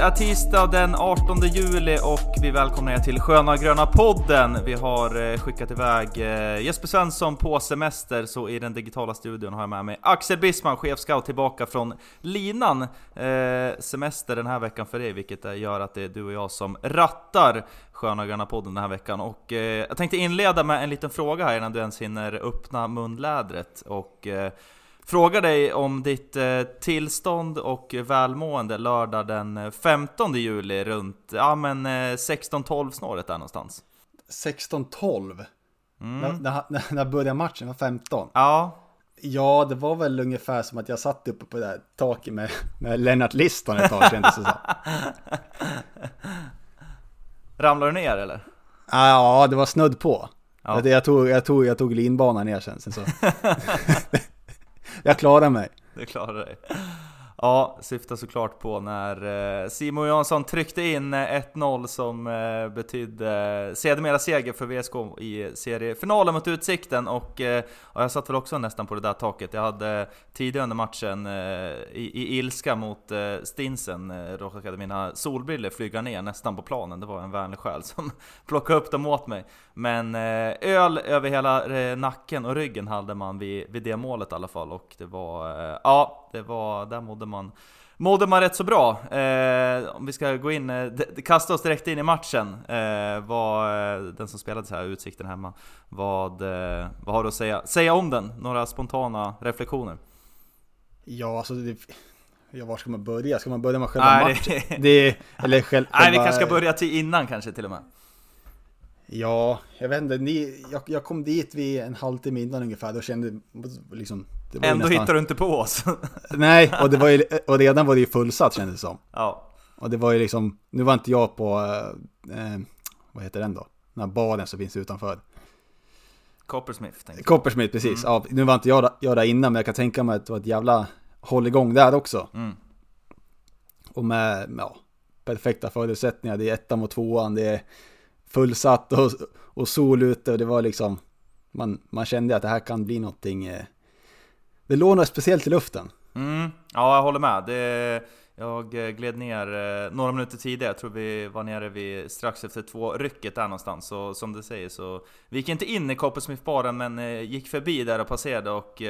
är tisdag den 18 juli och vi välkomnar er till Sköna Gröna podden. Vi har eh, skickat iväg eh, Jesper Svensson på semester, så i den digitala studion har jag med mig Axel Bisman, chefscout tillbaka från linan. Eh, semester den här veckan för dig, vilket gör att det är du och jag som rattar Sköna Gröna podden den här veckan. Och jag tänkte inleda med en liten fråga här innan du ens hinner öppna munlädret. Och Frågar dig om ditt eh, tillstånd och välmående lördag den 15 juli runt ja, men, eh, 16-12 snåret där någonstans. 16-12? Mm. När, när, när började matchen? Var 15? Ja. Ja, det var väl ungefär som att jag satt uppe på det där taket med, med Lennart Liston ett tag kändes det som. Ramlade du ner eller? Ja, det var snudd på. Ja. Jag, tog, jag, tog, jag tog linbanan ner sen. sen så. jag klarar mig. Du klarar dig. Ja, syftar såklart på när eh, Simon Jansson tryckte in eh, 1-0 som eh, betydde sedermera seger för VSK i seriefinalen mot Utsikten och och jag satt väl också nästan på det där taket. Jag hade tidigare under matchen i, i ilska mot Stinsen råkade mina solbriller flyga ner nästan på planen. Det var en vänlig själ som plockade upp dem åt mig. Men öl över hela nacken och ryggen hade man vid, vid det målet i alla fall och det var, ja, det var, där mådde man mådde man rätt så bra. Eh, om vi ska gå in, eh, kasta oss direkt in i matchen. Eh, vad, eh, den som spelade så här, Utsikten hemma. Vad, eh, vad har du att säga, säga om den? Några spontana reflektioner? Ja, alltså det, ja, var ska man börja? Ska man börja med själva Nej, matchen? Det, det, eller själva, Nej, vi kanske ska börja till innan kanske till och med. Ja, jag vet inte. Ni, jag, jag kom dit vid en halvtimme innan ungefär. Då kände liksom... Ändå nästan... hittar du inte på oss. Nej, och, det var ju, och redan var det ju fullsatt kändes det som. Ja. Och det var ju liksom, nu var inte jag på, eh, vad heter den då? Den här baren som finns utanför. Coppersmith. Coppersmith, precis. Mm. Ja, nu var inte jag, jag där innan, men jag kan tänka mig att det var ett jävla hålligång där också. Mm. Och med, ja, perfekta förutsättningar. Det är ettan mot tvåan, det är fullsatt och, och sol ute och det var liksom, man, man kände att det här kan bli någonting, eh, det låg något speciellt i luften. Mm, ja, jag håller med. Det, jag eh, gled ner eh, några minuter tidigare, jag tror vi var nere vid strax efter två rycket där någonstans. Så som du säger så, vi gick inte in i Coppersmith-baren men eh, gick förbi där och passerade och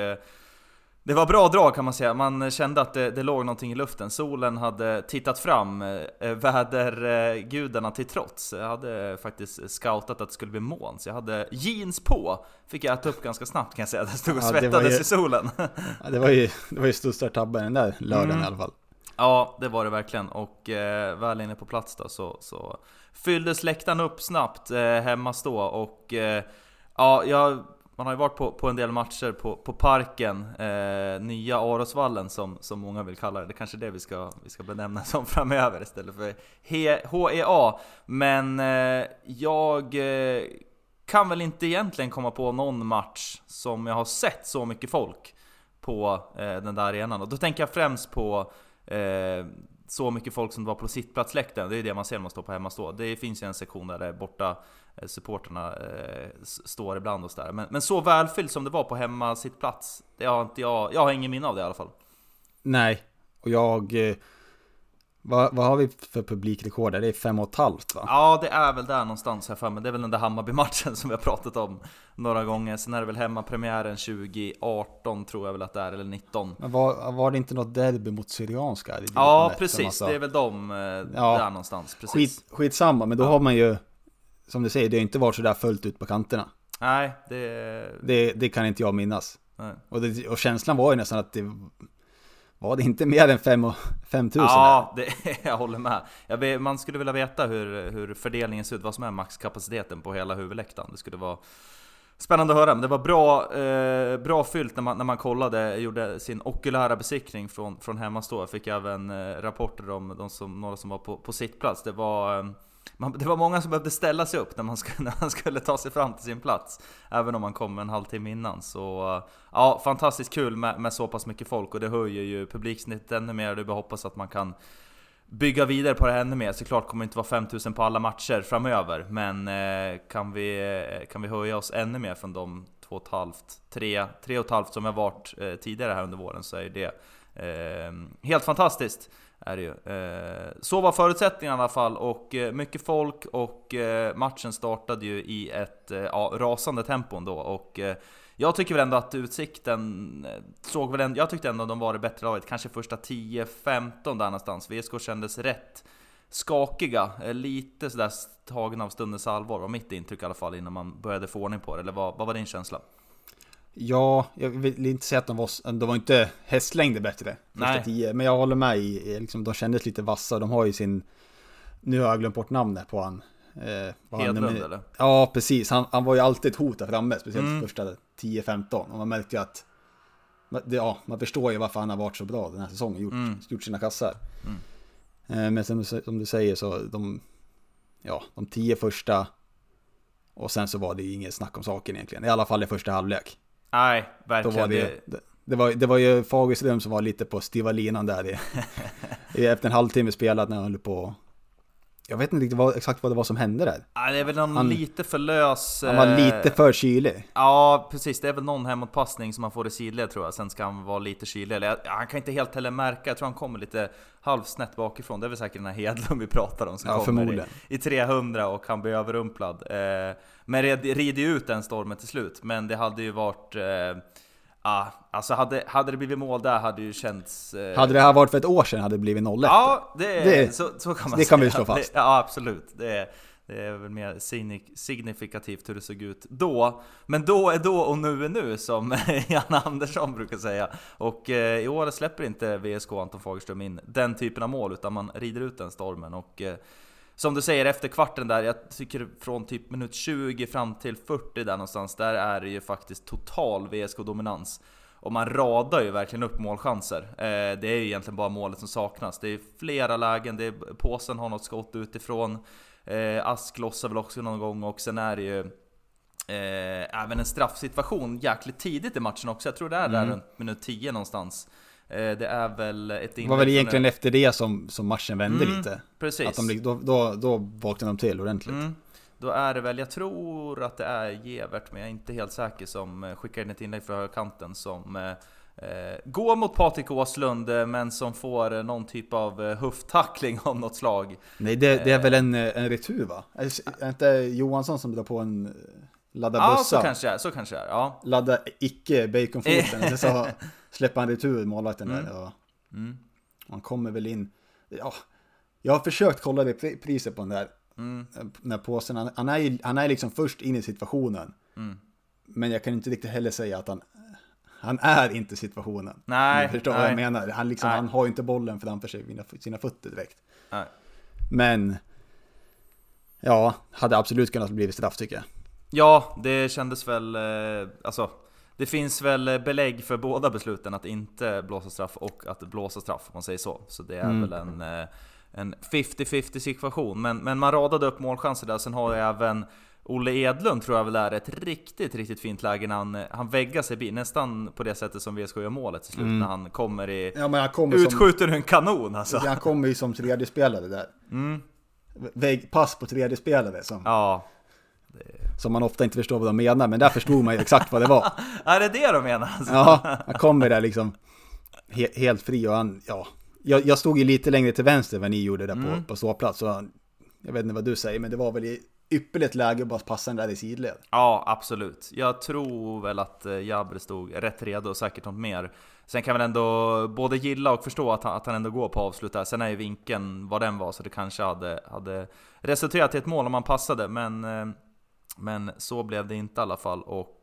det var bra drag kan man säga, man kände att det, det låg någonting i luften. Solen hade tittat fram, eh, vädergudarna till trots. Jag hade faktiskt scoutat att det skulle bli moln, så jag hade jeans på. Fick jag äta upp ganska snabbt kan jag säga, jag stod och ja, svettades ju, i solen. Ja, det var ju, det var ju största tabben den där lördagen mm. i alla fall. Ja, det var det verkligen. Och eh, väl inne på plats då så, så fylldes läktaren upp snabbt eh, hemma stå och eh, ja, jag man har ju varit på, på en del matcher på, på Parken, eh, nya Arosvallen som, som många vill kalla det. Det är kanske är det vi ska, vi ska benämna som framöver istället för HEA. Men eh, jag eh, kan väl inte egentligen komma på någon match som jag har sett så mycket folk på eh, den där arenan. Och då tänker jag främst på eh, så mycket folk som det var på sittplatsläktaren. Det är det man ser när man står på hemmastå. Det finns ju en sektion där det är borta supporterna eh, står ibland och sådär. Men, men så välfyllt som det var på hemma sittplats, det har inte jag, jag har ingen minne av det i alla fall. Nej, och jag... Eh, vad, vad har vi för publikrekord? Det är fem och ett halvt va? Ja, det är väl där någonstans här för mig. Det är väl den där Hammarby-matchen som vi har pratat om några gånger. Sen är det väl hemmapremiären 2018 tror jag väl att det är, eller 19. Men var, var det inte något derby mot Syrianska? Ja, precis. Det är väl de ja, där någonstans. Precis. Skit, skitsamma, men då ja. har man ju som du säger, det har inte varit sådär fullt ut på kanterna. Nej, det... Det, det kan inte jag minnas. Och, det, och, känslan var ju nästan att det var det inte mer än 5 5000? Ja, det, jag håller med. Jag man skulle vilja veta hur, hur fördelningen ser ut, vad som är maxkapaciteten på hela huvudläktaren. Det skulle vara Spännande att höra, men det var bra, eh, bra fyllt när man, när man kollade, gjorde sin okulära besiktning från, från hemmastå. Jag fick även eh, rapporter om de som, några som var på, på sittplats. Det var eh, man, det var många som behövde ställa sig upp när man, skulle, när man skulle ta sig fram till sin plats. Även om man kom en halvtimme innan. Så eh, ja, fantastiskt kul med, med så pass mycket folk och det höjer ju publiksnittet ännu mer. Det är bara hoppas att man kan bygga vidare på det här ännu mer. Såklart kommer det inte vara 5000 på alla matcher framöver, men eh, kan, vi, eh, kan vi höja oss ännu mer från de 2,5, 3, 3,5 som har varit eh, tidigare här under våren så är det eh, helt fantastiskt. Är det ju. Eh, så var förutsättningarna i alla fall och eh, mycket folk och eh, matchen startade ju i ett ja, rasande tempo ändå och jag tycker väl ändå att Utsikten såg väl ändå, jag tyckte ändå att de var det bättre laget, kanske första 10-15 där någonstans. VSK kändes rätt skakiga, lite sådär tagna av stundens allvar, var mitt intryck i alla fall innan man började få ordning på det. Eller vad, vad var din känsla? Ja, jag vill inte säga att de var, de var inte hästlängder bättre, första Nej. tio, men jag håller med i, liksom, de kändes lite vassa, de har ju sin, nu har jag glömt bort namnet på han. Eh, Hedlund han, eller? Ja, precis, han, han var ju alltid ett hot där framme, speciellt mm. första 10-15, och man märkte ju att, ja, man förstår ju varför han har varit så bra den här säsongen, gjort, mm. gjort sina kassar. Mm. Eh, men som, som du säger så, de, ja, de tio första, och sen så var det ju inget snack om saken egentligen, i alla fall i första halvlek. Nej, verkligen. Då var det, det, det, var, det var ju Fagerström som var lite på stiva linan där. I, efter en halvtimme spelat när han höll på jag vet inte riktigt vad, exakt vad det var som hände där. Ja, det är väl någon han, lite för lös... Han var eh, lite för kylig. Ja, precis. Det är väl någon hemåtpassning som han får i sidled tror jag. Sen ska han vara lite kylig. Eller, ja, han kan inte helt heller märka. Jag tror han kommer lite halvsnett bakifrån. Det är väl säkert den här Hedlund vi pratar om som ja, kommer i, i, 300 och han blir överrumplad. Eh, men rider ju ut den stormen till slut. Men det hade ju varit... Eh, Ja, alltså hade, hade det blivit mål där hade det ju känts... Eh... Hade det här varit för ett år sedan hade det blivit 0 Ja, det, det, så, så kan man det säga. kan vi slå fast. Det, ja, absolut. Det är, det är väl mer signifikativt hur det såg ut då. Men då är då och nu är nu, som Jan Andersson brukar säga. Och eh, i år släpper inte VSK Anton Fagerström in den typen av mål, utan man rider ut den stormen. Och eh, som du säger, efter kvarten där, jag tycker från typ minut 20 fram till 40 där någonstans, där är det ju faktiskt total VSK-dominans. Och man radar ju verkligen upp målchanser. Eh, det är ju egentligen bara målet som saknas. Det är flera lägen, det är, påsen har något skott utifrån. Eh, Ask lossar väl också någon gång och sen är det ju eh, även en straffsituation jäkligt tidigt i matchen också. Jag tror det är där mm. runt minut 10 någonstans. Eh, det är väl ett Det var väl egentligen efter det som, som matchen vände mm, lite. Precis. Att de, då, då, då vaknade de till ordentligt. Mm. Då är det väl, jag tror att det är Gevert, men jag är inte helt säker, som eh, skickar in ett inlägg från högerkanten som eh, eh, går mot Patrik Åslund, men som får någon typ av höfttackling av något slag. Nej, det, det är väl en, en retur va? Är det inte Johansson som drar på en ladda ja, bussa? Ja, så kanske det är. Så kanske det är, ja. Ladda icke baconfoten, så släpper han retur målvakten mm. där. Och mm. Han kommer väl in. Ja, jag har försökt kolla det priset på den där. Mm. Den här påsen. Han, han, är, han är liksom först in i situationen. Mm. Men jag kan inte riktigt heller säga att han, han är inte situationen. Nej. Du förstår nej. vad jag menar. Han, liksom, han har inte bollen framför sig, sina fötter direkt. Nej. Men, ja, hade absolut kunnat bli straff tycker jag. Ja, det kändes väl, eh, alltså det finns väl belägg för båda besluten att inte blåsa straff och att blåsa straff om man säger så. Så det är mm. väl en, eh, en 50-50 situation. Men, men man radade upp målchanser där, sen har jag även Olle Edlund tror jag väl är ett riktigt, riktigt fint läge när han, han väggar sig bil, nästan på det sättet som VSK gör målet till slut mm. när han kommer i... Ja, men han kommer utskjuter som, en kanon alltså! Han kommer ju som tredje spelare där. Mm. Vägg, pass på tredje spelare som... Ja. Som man ofta inte förstår vad de menar, men där förstod man ju exakt vad det var. är det det de menar? Alltså? Ja, han kommer där liksom he helt fri och han, ja. Jag, jag, stod ju lite längre till vänster än vad ni gjorde där mm. på, på ståplats. Så han, jag vet inte vad du säger, men det var väl i ypperligt läge att bara passa den där i sidled. Ja, absolut. Jag tror väl att eh, Jabri stod rätt redo och säkert något mer. Sen kan jag väl ändå både gilla och förstå att han, att han ändå går på avslut där. Sen är ju vinkeln vad den var, så det kanske hade, hade resulterat i ett mål om man passade. Men eh, men så blev det inte i alla fall. Och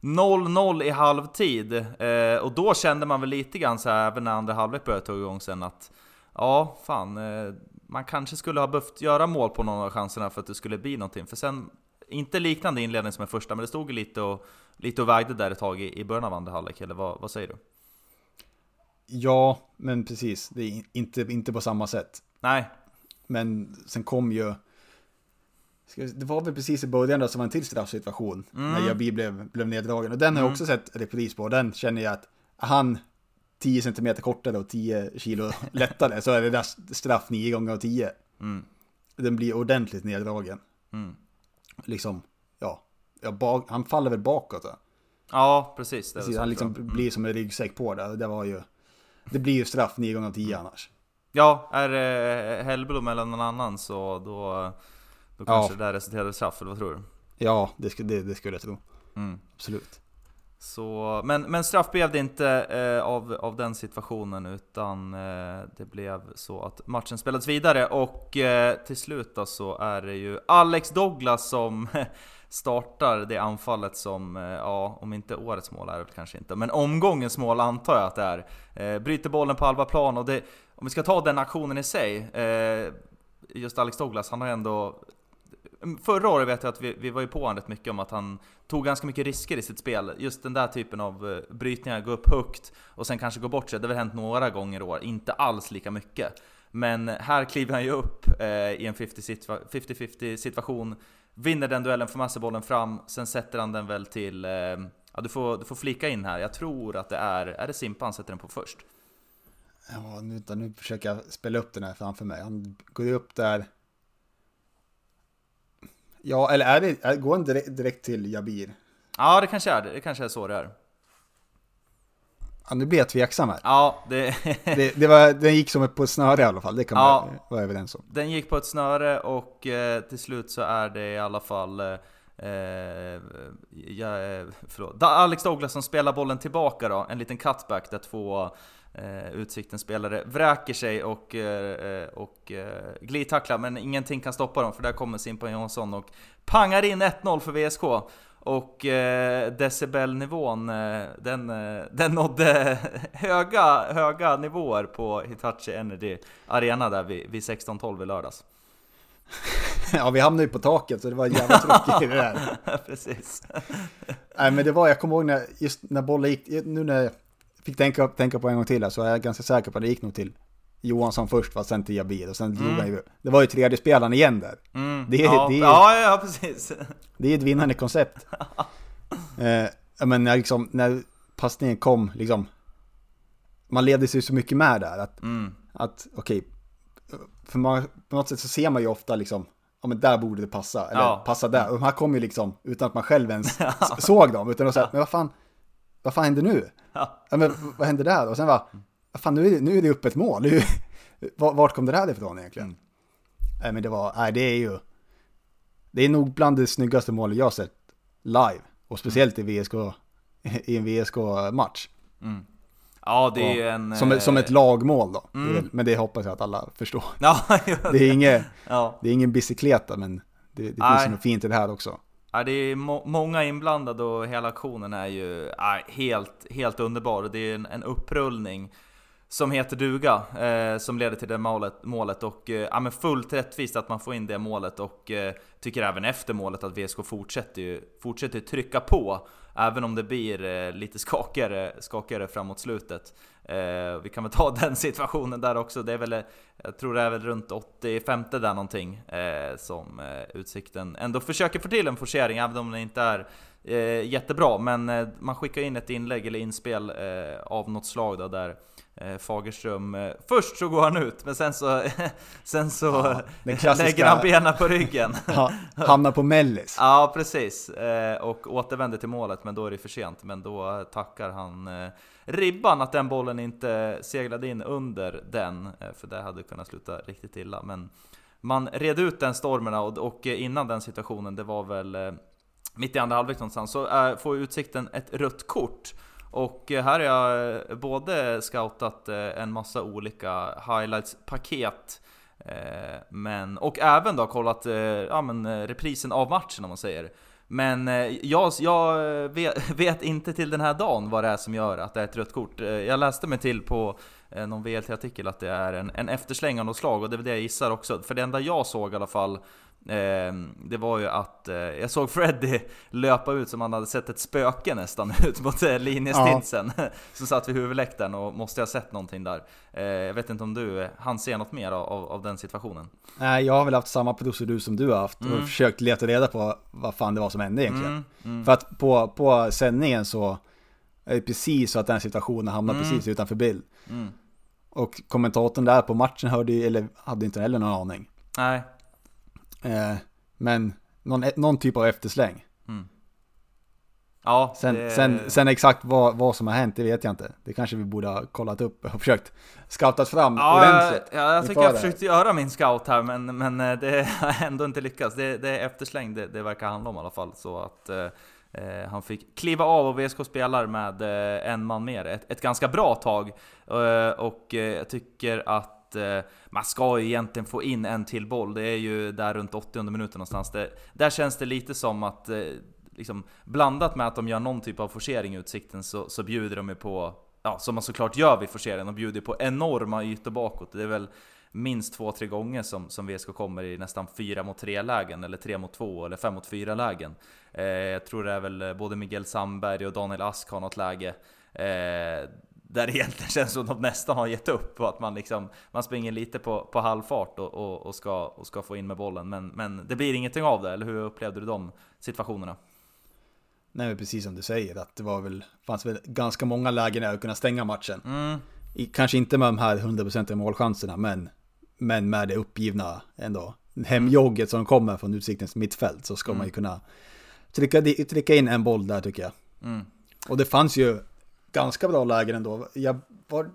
0-0 eh, i halvtid. Eh, och då kände man väl lite grann så här, även när andra halvlek började ta igång sen, att ja, fan, eh, man kanske skulle ha behövt göra mål på någon av chanserna för att det skulle bli någonting. För sen, inte liknande inledning som i första, men det stod lite och, lite och vägde där ett tag i, i början av andra halvlek, eller vad, vad säger du? Ja, men precis. Det är inte, inte på samma sätt. Nej. Men sen kom ju Det var väl precis i början då som var en till straffsituation. När Jabi blev, blev neddragen. Och den har jag också sett repris på. Den känner jag att han 10 cm kortare och 10 kilo lättare så är det där straff 9 gånger av 10. Mm. Den blir ordentligt neddragen. Mm. Liksom, ja. bak, han faller väl bakåt. Va? Ja, precis. Det Precis, han liksom jag. blir som en ryggsäck på det. Det var ju... Det blir ju straff 9 gånger av 10 annars. Ja, är det Hellblom eller någon annan så då, då kanske Ja. det där resulterar i straff, eller vad tror du? Ja, det, skulle- det, det skulle jag tro. Mm. Absolut. Så, men, men straff blev det inte eh, av, av den situationen utan eh, det blev så att matchen spelades vidare och eh, till slut då så är det ju Alex Douglas som startar det anfallet som, eh, ja om inte årets mål är det kanske inte, men omgångens mål antar jag att det är. Eh, bryter bollen på halva plan och det, om vi ska ta den aktionen i sig, eh, just Alex Douglas, han har ändå Förra året vet jag att vi, vi var ju på honom rätt mycket om att han tog ganska mycket risker i sitt spel. Just den där typen av eh, brytningar, gå upp högt och sen kanske gå bort sig. Det har väl hänt några gånger i år, inte alls lika mycket. Men här kliver han ju upp eh, i en 50-50 situation, vinner den duellen, får massa bollen fram, sen sätter han den väl till... Eh, ja, du får, du får flika in här. Jag tror att det är... Är det Simpa han sätter den på först? Ja, nu, nu försöker jag spela upp den här framför mig. Han går ju upp där. Ja, eller är det, är, går han direkt, direkt till Jabir? Ja, det kanske är det. Det kanske är så det är. Ja, nu blir jag tveksam här. Ja, det... Det, det var, den gick som ett på ett snöre i alla fall, det kan Ja. man vara överens om. Den gick på ett snöre och eh, till slut så är det i alla fall eh, eh, ja, eh, förlåt. Alex Douglas som spelar bollen tillbaka då, en liten cutback där två eh, Utsiktens spelare vräker sig och, eh, och eh, glidtacklar men ingenting kan stoppa dem för där kommer Simpan Jonsson och pangar in 1-0 för VSK. Och eh, decibelnivån, eh, den, eh, den nådde höga, höga nivåer på Hitachi Energy Arena där vid, vid 16-12 i lördags. Ja, vi hamnade ju på taket så det var jävla tråkigt det där. Precis. Nej, men det var, jag kommer ihåg när, just när bollen gick, nu när fick tänka, tänka på en gång till här, så är jag ganska säker på att det gick nog till Johansson först, va, sen till Jabir och sen drog han ju, det var ju tredje spelaren igen där. Mm. Det är- ja, det ja, ja, precis. Det är ett vinnande koncept. eh, men när, liksom, när passningen kom, liksom, man levde sig så mycket med där. Att, Mm. att okej, för man, på något sätt så ser man ju ofta liksom, ja men där borde det passa, eller Ja. passa där. Och de här kom ju liksom utan att man själv ens såg dem, utan att säga, men vad fan, vad fan händer nu? Ja. Ja, men vad händer där? Och sen var, vad fan nu är det, nu är det upp ett mål. Nu, vart kom det här ifrån egentligen? Mm. Nej men det var, nej det är ju, det är nog bland det snyggaste målet jag sett live. Och speciellt i VSK, i en VSK-match. Ja, det är ju en... Som, ett- som ett eh, lagmål då. Mm. Men det hoppas jag att alla förstår. Ja, Det är, inget, ja. det är ingen bicykleta men det, det finns något fint i det här också. Ja, det är må många inblandade och hela aktionen är ju ja, helt, helt underbar. Det är en, en upprullning som heter duga, eh, som leder till det målet, målet. Och eh, ja, men fullt rättvist att man får in det målet. Och eh, tycker även efter målet att VSK fortsätter ju, fortsätter trycka på även om det blir eh, lite skakigare, skakigare framåt slutet. Eh, vi kan väl ta den situationen där också, det är väl, eh, jag tror det är väl runt 85 där någonting som Utsikten ändå försöker få till en forcering även om den inte är jättebra. Men man skickar in ett inlägg eller inspel av något slag då, där Fagerström, eh, först så går han ut men sen så, sen så Ja, klassiska- lägger han benen på ryggen. Ha, hamnar på mellis. Ja, precis. Eh, och återvänder till målet, men då är det för sent. Men då tackar han eh, ribban att den bollen inte seglade in under den, eh, för det hade kunnat sluta riktigt illa. Men man red ut den stormen och, innan den situationen, det var väl eh, mitt i andra halvlek någonstans, så eh, får Utsikten ett rött kort. Och eh, här har jag eh, både scoutat eh, en massa olika highlights-paket men, och även då kollat ja, men, reprisen av matchen om man säger. Men jag, jag vet, vet inte till den här dagen vad det är som gör att det är ett rött kort. Jag läste mig till på någon VLT-artikel att det är en, en eftersläng av något slag och det är väl det jag gissar också. För det enda jag såg i alla fall det var ju att eh, jag såg Freddy löpa ut som han hade sett ett spöke nästan ut mot eh, linjestinsen ja. som satt vid huvudläktaren och måste ha sett någonting där. Eh, jag vet inte om du han ser något mer av, av den situationen? Nej, jag har väl haft samma procedur som du har haft och mm. försökt leta reda på vad fan det var som hände egentligen. Mm, mm. För att på, på sändningen så är det precis så att den situationen hamnar mm. precis utanför bild. Mm. Och kommentatorn där på matchen hörde ju, eller hade inte heller någon aning. Nej. Eh, men någon, någon typ av eftersläng. Mm. Ja, sen, det... sen, sen, exakt vad, vad som har hänt, det vet jag inte. Det kanske vi borde ha kollat upp och försökt scoutat fram ja, ordentligt. Ja, jag tycker jag försökte göra min scout här, men, men eh, det har ändå inte lyckats. Det, det är eftersläng det, det verkar handla om i alla fall. Så att eh, eh han fick kliva av och VSK spelar med eh, en man mer. Ett, ett ganska bra tag. Eh, och jag tycker att eh, man ska ju egentligen få in en till boll. Det är ju där runt 80 minuten någonstans. Det, där känns det lite som att eh, liksom, blandat med att de gör någon typ av forcering i Utsikten så, så bjuder de ju på, ja, som man såklart gör vid forceringen, de bjuder på enorma ytor bakåt. Det är väl minst två, tre gånger som, som VSK kommer i nästan fyra-mot-tre-lägen, eller tre-mot-två, eller fem-mot-fyra-lägen. Eh, jag tror det är väl eh, både Miguel Sandberg och Daniel Ask har något läge. Eh, där det egentligen känns som att de nästan har gett upp och att man liksom Man springer lite på, på halvfart och, och, och, ska, och ska få in med bollen men, men det blir ingenting av det, eller hur upplevde du de situationerna? Nej men precis som du säger att det var väl Fanns väl ganska många lägen att kunna stänga matchen mm. I, Kanske inte med de här 100% målchanserna men Men med det uppgivna ändå Hemjogget som kommer från Utsiktens mittfält så ska mm. man ju kunna trycka, trycka in en boll där tycker jag mm. Och det fanns ju ganska bra lägen ändå. Jag var...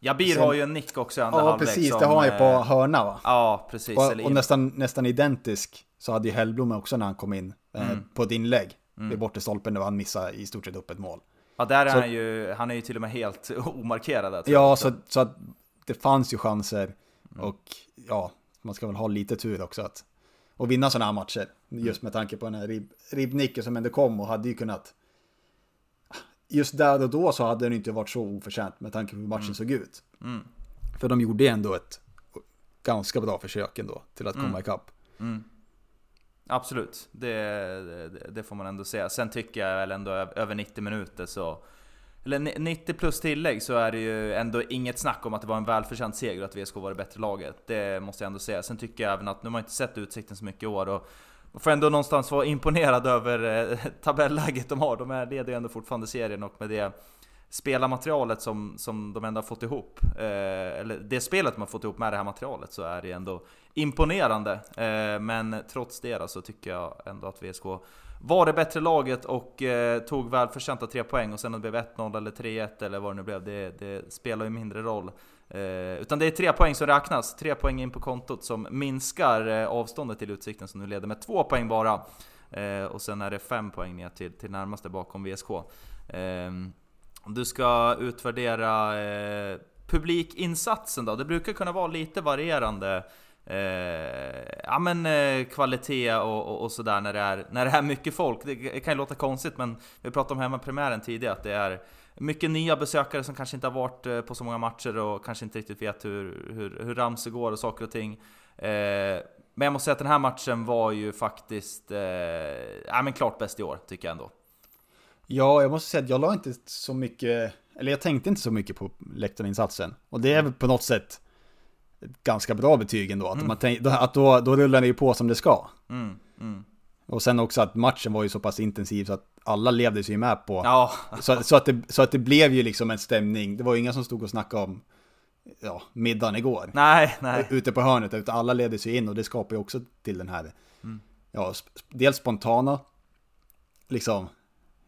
Jabir har ju en nick också i andra Ja, precis. Som, det har han ju på eh, hörna va? Ja, precis. Och, och nästan, nästan identisk så hade ju Hellblom också när han kom in eh, mm. på ett inlägg. Mm. Vid bortre stolpen där han missade i stort sett upp ett mål. Ja, där är så, han ju, han är ju till och med helt omarkerad. Ja, så, så att det fanns ju chanser. Mm. Och ja, man ska väl ha lite tur också att och vinna sådana här matcher. Just med tanke på den här ribb, ribbnicken som ändå kom och hade ju kunnat just där och då så hade den inte varit så oförtjänt med tanke på hur matchen mm. såg ut. Mm. För de gjorde ändå ett ganska bra försök ändå till att komma mm. ikapp. Mm. Absolut, det, det, det, får man ändå säga. Sen tycker jag väl ändå över 90 minuter så... Eller 90 plus tillägg så är det ju ändå inget snack om att det var en välförtjänt seger och att VSK var det bättre laget. Det måste jag ändå säga. Sen tycker jag även att, nu har man inte sett Utsikten så mycket i år och man får ändå någonstans vara imponerad över eh, tabelläget de har. De är, leder ju ändå fortfarande serien och med det spelarmaterialet som, som de ändå har fått ihop, eh, eller det spelet de har fått ihop med det här materialet så är det ändå imponerande. Eh, men trots det så tycker jag ändå att VSK var det bättre laget och eh, tog välförtjänta tre poäng och sen om det blev 1-0 eller 3-1 eller vad det nu blev, det, det spelar ju mindre roll. Eh, utan det är tre poäng som räknas, tre poäng in på kontot som minskar eh, avståndet till Utsikten som nu leder med två poäng bara. Eh, och sen är det fem poäng ner till, till närmaste bakom VSK. Ehm, om du ska utvärdera eh, publikinsatsen då, det brukar kunna vara lite varierande Eh, ja men eh, kvalitet och, och, och, sådär när det, är, när det är mycket folk. Det kan ju låta konstigt men vi pratade om hemmapremiären tidigare att det är mycket nya besökare som kanske inte har varit eh, på så många matcher och kanske inte riktigt vet hur, hur, hur Ramsey går och saker och ting. Eh, men jag måste säga att den här matchen var ju faktiskt, eh, ja men klart bäst i år tycker jag ändå. Ja, jag måste säga att jag la inte så mycket, eller jag tänkte inte så mycket på läktarinsatsen. Och det är väl på något sätt ett ganska bra betyg ändå. Att, mm. man tänk, att då, då rullar det ju på som det ska. Mm, mm. Och sen också att matchen var ju så pass intensiv så att alla levde sig med på. Ja. Så, så, att det, så att det blev ju liksom en stämning. Det var ju inga som stod och snackade om ja, middagen igår. Nej, nej. Ute på hörnet, utan alla ledde sig in och det skapar ju också till den här, mm. ja, dels spontana, liksom,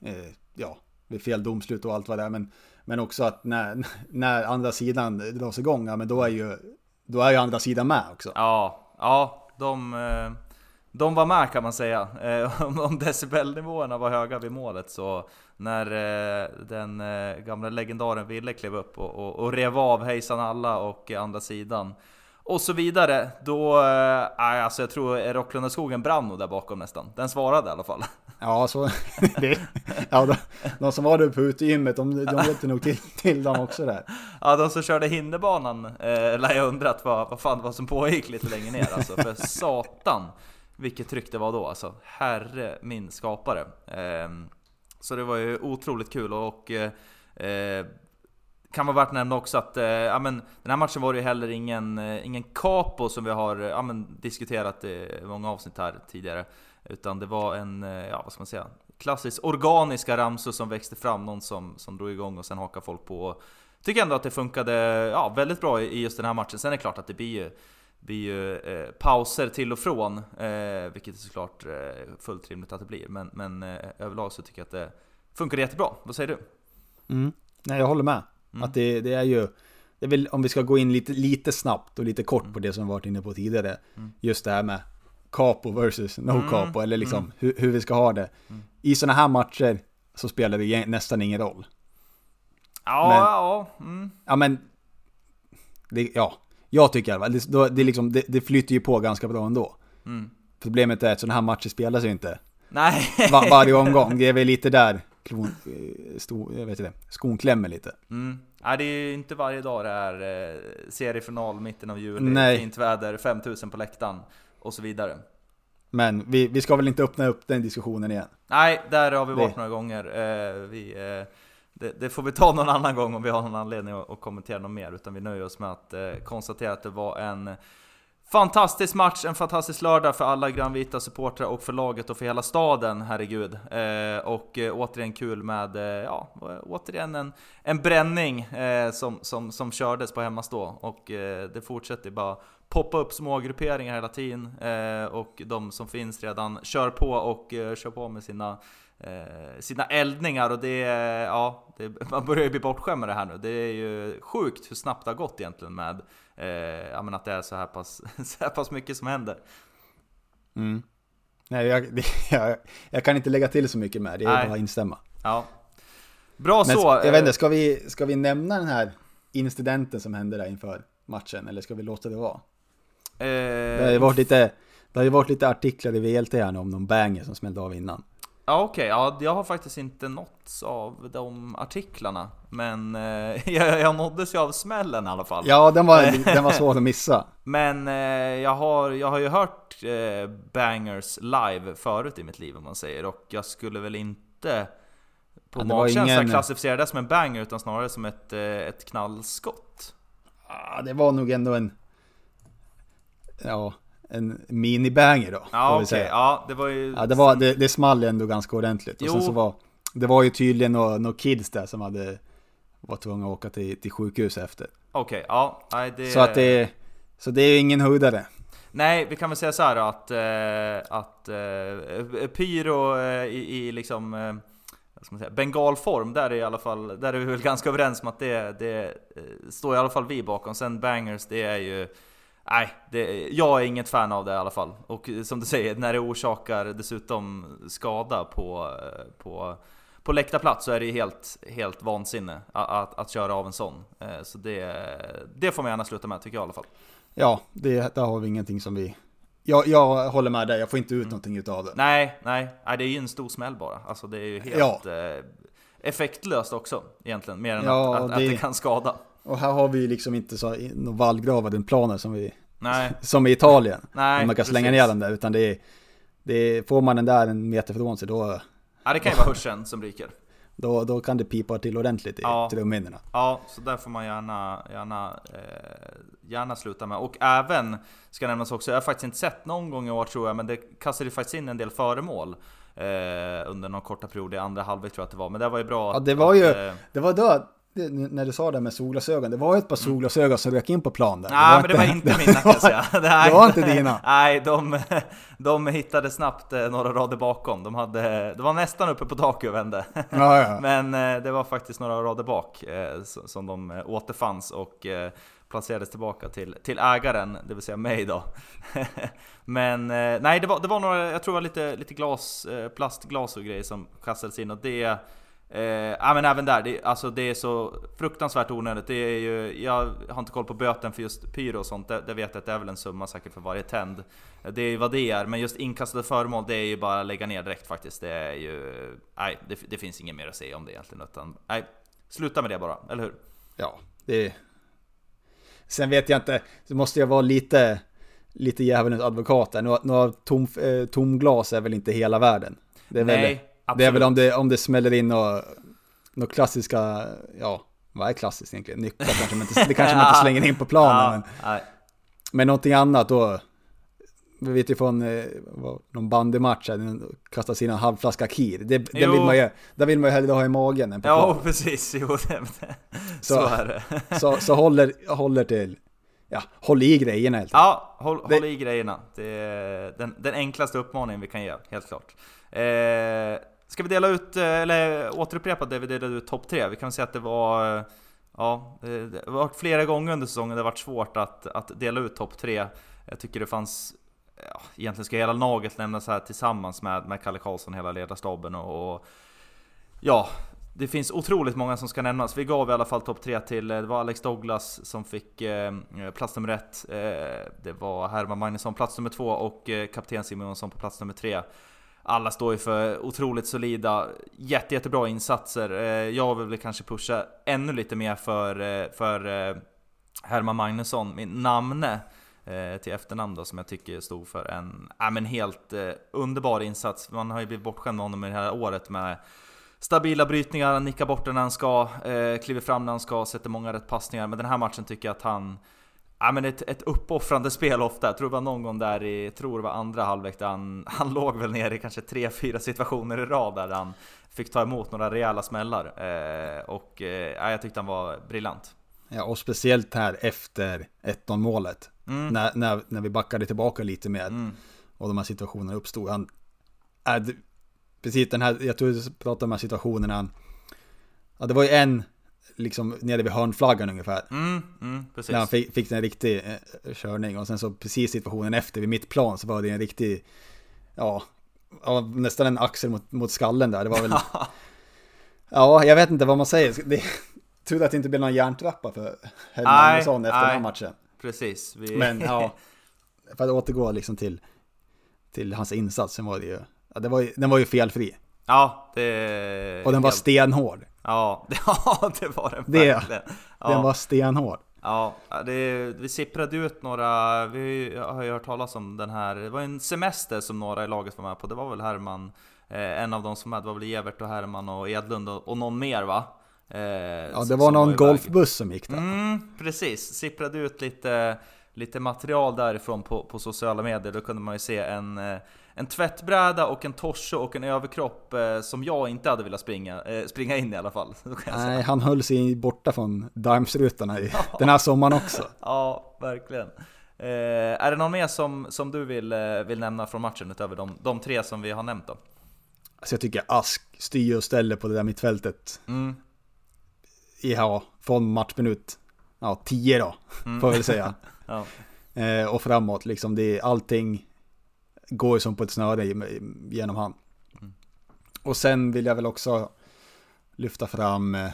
eh, ja, vid fel domslut och allt vad det är, men, men också att när, när andra sidan dras igång, ja men då är ju, då är ju andra sidan med också. Ja, ja, de... Eh de var med kan man säga. Eh, om decibelnivåerna var höga vid målet så när eh, den eh, gamla legendaren Ville klev upp och, och, och rev av hejsan alla och andra sidan och så vidare. Då, alltså jag tror Rocklunda skogen brann nog där bakom nästan. Den svarade i alla fall. Ja, så... Det, ja, de, de som var där på utegymmet, de, de vet nog till, till dem också där. Ja, de som körde hinderbanan eh, lär jag undrat vad, vad fan vad som pågick lite längre ner alltså. För satan vilket tryck det var då alltså. Herre min skapare. Ehm, så det var ju otroligt kul och eh, kan vara värt att nämna också att eh, ja, men, den här matchen var det ju heller ingen, eh, ingen capo som vi har eh, ja, men, diskuterat i många avsnitt här tidigare. Utan det var en, ja vad ska man säga, klassisk organiska ramsor som växte fram, någon som, som drog igång och sen hakade folk på. Tycker ändå att det funkade ja, väldigt bra i just den här matchen. Sen är det klart att det blir ju, blir ju eh, pauser till och från, eh, vilket är såklart eh, fullt rimligt att det blir. Men, men eh, överlag så tycker jag att det funkade jättebra. Vad säger du? Mm. Nej, jag håller med. Mm. Att det, det, är ju, det är väl om vi ska gå in lite, lite snabbt och lite kort mm. på det som vi varit inne på tidigare. Mm. Just det här med capo versus no mm. capo, eller liksom mm. hur, hur, vi ska ha det. I sådana här matcher så spelar det nästan ingen roll. Ja, men, ja. Ja, men... Det, ja, jag tycker i alla fall. Det, liksom, det, det flyter ju på ganska bra ändå. Mm. Problemet är att sådana här matcher spelas ju inte Nej. var, varje omgång. Det är väl lite där klon, eh, sto, jag vet inte, skon klämmer lite. Mm. Nej, det är ju inte varje dag det är eh, seriefinal mitten av juli, Nej. fint väder, 5000 på läktaren och så vidare. Men vi, vi ska väl inte öppna upp den diskussionen igen? Nej, där har vi varit det. några gånger. Eh, vi, det, det, får vi ta någon annan gång om vi har någon anledning att, att kommentera något mer, utan vi nöjer oss med att eh, konstatera att det var en Fantastisk match, en fantastisk lördag för alla grönvita supportrar och för laget och för hela staden, herregud. Eh, och eh, återigen kul med, eh, ja, återigen en, en bränning eh, som, som, som kördes på hemmastå. Och eh, det fortsätter bara poppa upp små grupperingar hela tiden. Eh, och de som finns redan kör på och eh, kör på med sina sina eldningar och det, ja, det, man börjar ju bli bortskämd med det här nu. Det är ju sjukt hur snabbt det har gått egentligen med eh, ja, men att det är så här, pass, så här pass mycket som händer. Mm. Nej, jag, jag, jag, kan inte lägga till så mycket med det, är bara att instämma. Ja. Bra men, så! Jag vet inte, ska vi, ska vi nämna den här incidenten som hände där inför matchen, eller ska vi låta det vara? Eh, det har ju varit lite, det har varit lite artiklar i VLT här om någon banger som smällde av innan. Ja okej, okay. ja, jag har faktiskt inte nåtts av de artiklarna. Men eh, jag, jag nåddes ju av smällen i alla fall. Ja, den var, den var svår att missa. Men eh, jag, har, jag har ju hört eh, bangers live förut i mitt liv om man säger. Och jag skulle väl inte på ja, magkänsla ingen... klassificera det som en banger utan snarare som ett, eh, ett knallskott. Ja, det var nog ändå en... Ja, en mini-banger då. Ja, okej. Okay. Ja, det var ju... Ja, det, var, det, det small ändå ganska ordentligt. Och jo. sen så var... Det var ju tydligen några, några kids där som hade... Var tvungna att åka till, till sjukhus efter. Okej, okay, ja. Det... Så att det... Så det är ingen höjdare. Nej, vi kan väl säga så här att... Äh, att äh, Pyro äh, i, i liksom... Säga, bengalform, där är, i alla fall, där är vi väl ganska överens om att det, det står i alla fall vi bakom. Sen bangers, det är ju Nej, det, jag är inget fan av det i alla fall. Och som du säger, när det orsakar dessutom skada på, på, på läktarplats så är det helt, helt vansinne att, att, att köra av en sån. Eh, så det, det får man gärna sluta med tycker jag i alla fall. Ja, det, där har vi ingenting som vi... Jag, jag håller med dig, jag får inte ut mm. någonting utav det. Nej, nej, nej, det är ju en stor smäll bara. Alltså det är ju helt ja. eh, effektlöst också egentligen, mer än ja, att, att, det... att det kan skada. Och här har vi liksom inte så några vallgravade planer som vi Nej. Som i Italien. Nej, man kan slänga precis. ner den där. Utan det är, det är, får man den där en meter från sig då... Ja det kan ju vara hörseln som ryker. Då, då kan det pipa till ordentligt i ja. trumhinnorna. Ja, så där får man gärna, gärna, eh, gärna sluta med. Och även, ska nämnas också, jag har faktiskt inte sett någon gång i år tror jag, men det kastade faktiskt in en del föremål. Eh, under någon korta period i andra halvlek tror jag att det var. Men det var ju bra. Ja, det var ju, eh, det var då det, när du sa det med solglasögon, det var ett par mm. solglasögon som rök in på plan där. Nej, men det var inte mina kan jag säga. Det, det var inte dina. Nej, de, de hittade snabbt eh, några rader bakom. De, hade, de var nästan uppe på taket och vände. Ja, ja. Men eh, det var faktiskt några rader bak eh, som de återfanns och placerades tillbaka till, till ägaren, det vill säga mig då. Men nej, det var, det var några, jag tror det var lite, lite glas, plastglas och grejer som kastades in och det Eh, ja men även där, det, alltså det är så fruktansvärt onödigt. Det är ju, jag har inte koll på böten för just pyro och sånt, det, det vet jag att det är väl en summa säkert för varje tänd. Det är ju vad det är, men just inkastade föremål det är ju bara att lägga ner direkt faktiskt. Det är ju, nej det, det finns inget mer att säga om det egentligen utan, nej, sluta med det bara, eller hur? Ja, det... Sen vet jag inte, så måste jag vara lite, lite djävulens advokat där. Några, några tom, eh, tomglas är väl inte hela världen. Nej, väl, absolut. det är väl om det, om det smäller in och några klassiska, ja, vad är klassiskt egentligen? Nycklar kanske man inte, det kanske man inte slänger in på planen. Ja, Men, men någonting annat då, vi vet ju från eh, vad- någon bandymatch, här, den kastas in en halvflaska kir. Det, Jo. vill man ju, där vill man ju hellre ha i magen än på Ja planen. precis, jo det, så, Så- är det. Så, så håller, håller till, ja, håll i grejerna helt Ja, håll, Det- håll i grejerna. Det är den, den enklaste uppmaningen vi kan ge, helt klart. Eh, ska vi dela ut, eh, eller återupprepa det vi delade ut topp tre? Vi kan väl säga att det var, eh, ja, eh, det har varit flera gånger under säsongen det har varit svårt att, att dela ut topp tre. Jag tycker det fanns, ja, egentligen ska hela laget nämnas här tillsammans med, med Kalle Karlsson, hela ledarstaben och, och Ja, det finns otroligt många som ska nämnas. Vi gav i alla fall topp tre till, det var Alex Douglas som fick eh, plats nummer ett. Eh, det var Herman Magnusson plats nummer två och eh, kapten Simonsson på plats nummer tre. Alla står ju för otroligt solida, jätte, jättebra insatser. Eh, jag vill väl kanske pusha ännu lite mer för, eh, för eh, Herman Magnusson, min namne till efternamn då, som jag tycker stod för en äh, men helt eh, underbar insats. Man har ju blivit bortskämd med honom det här året med Stabila brytningar, han nickar bort den när han ska, eh, kliver fram när han ska, sätter många rätt passningar. Men den här matchen tycker jag att han... Ja men ett, ett uppoffrande spel ofta. Jag tror det var någon gång där i, tror det var andra halvlek där han, han låg väl ner i kanske 3-4 situationer i rad där han fick ta emot några rejäla smällar. Eh, och eh, ja, jag tyckte han var briljant. Ja, och speciellt här efter 1-0 målet. Mm. När, när, när vi backade tillbaka lite med Mm. och de här situationerna uppstod. Han, äh, precis den här, jag tror du pratade om de här situationerna. Ja, det var ju en, liksom nere vid hörnflaggan ungefär. Mm, mm, precis. När han fick, fick en riktig eh, körning och sen så precis situationen efter vid mittplan så var det en riktig, ja, nästan en axel mot, mot skallen där. Det var väl, ja, jag vet inte vad man säger. Det, tur att det inte blev någon hjärntrappa för Nej, Magnusson efter den här matchen. Precis. Vi... Men ja, för att återgå liksom till, till hans insats, sen var det ju, ja, det var ju, den var ju felfri. Ja, det... Och den var stenhård. Ja, ja, det var den Det- verkligen. Ja. Den var stenhård. Ja, det, vi sipprade ut några, vi har ju hört talas om den här, det var en semester som några i laget var med på, det var väl Herman, eh, en av de som var med, det var väl Evert och Herman och Edlund och, och någon mer va? Eh, Ja, det var någon iväg. golfbuss som gick där. Mm, precis, sipprade ut lite, lite material därifrån på, på sociala medier, då kunde man ju se en eh, en tvättbräda och en torso och en överkropp eh, som jag inte hade velat springa, eh, springa in i alla fall. Nej, han höll sig borta från Darmsrutorna i den här sommaren också. Ja, verkligen. Eh, är det någon mer som, som du vill, eh, vill nämna från matchen utöver de, de tre som vi har nämnt då? Alltså jag tycker Ask styr och ställer på det där mittfältet. Mm. Ja, från matchminut ja, 10 då, Mm. får jag väl säga. Ja. Eh, och framåt, liksom det är allting går ju som på ett snöre genom han. Mm. Och sen vill jag väl också lyfta fram eh,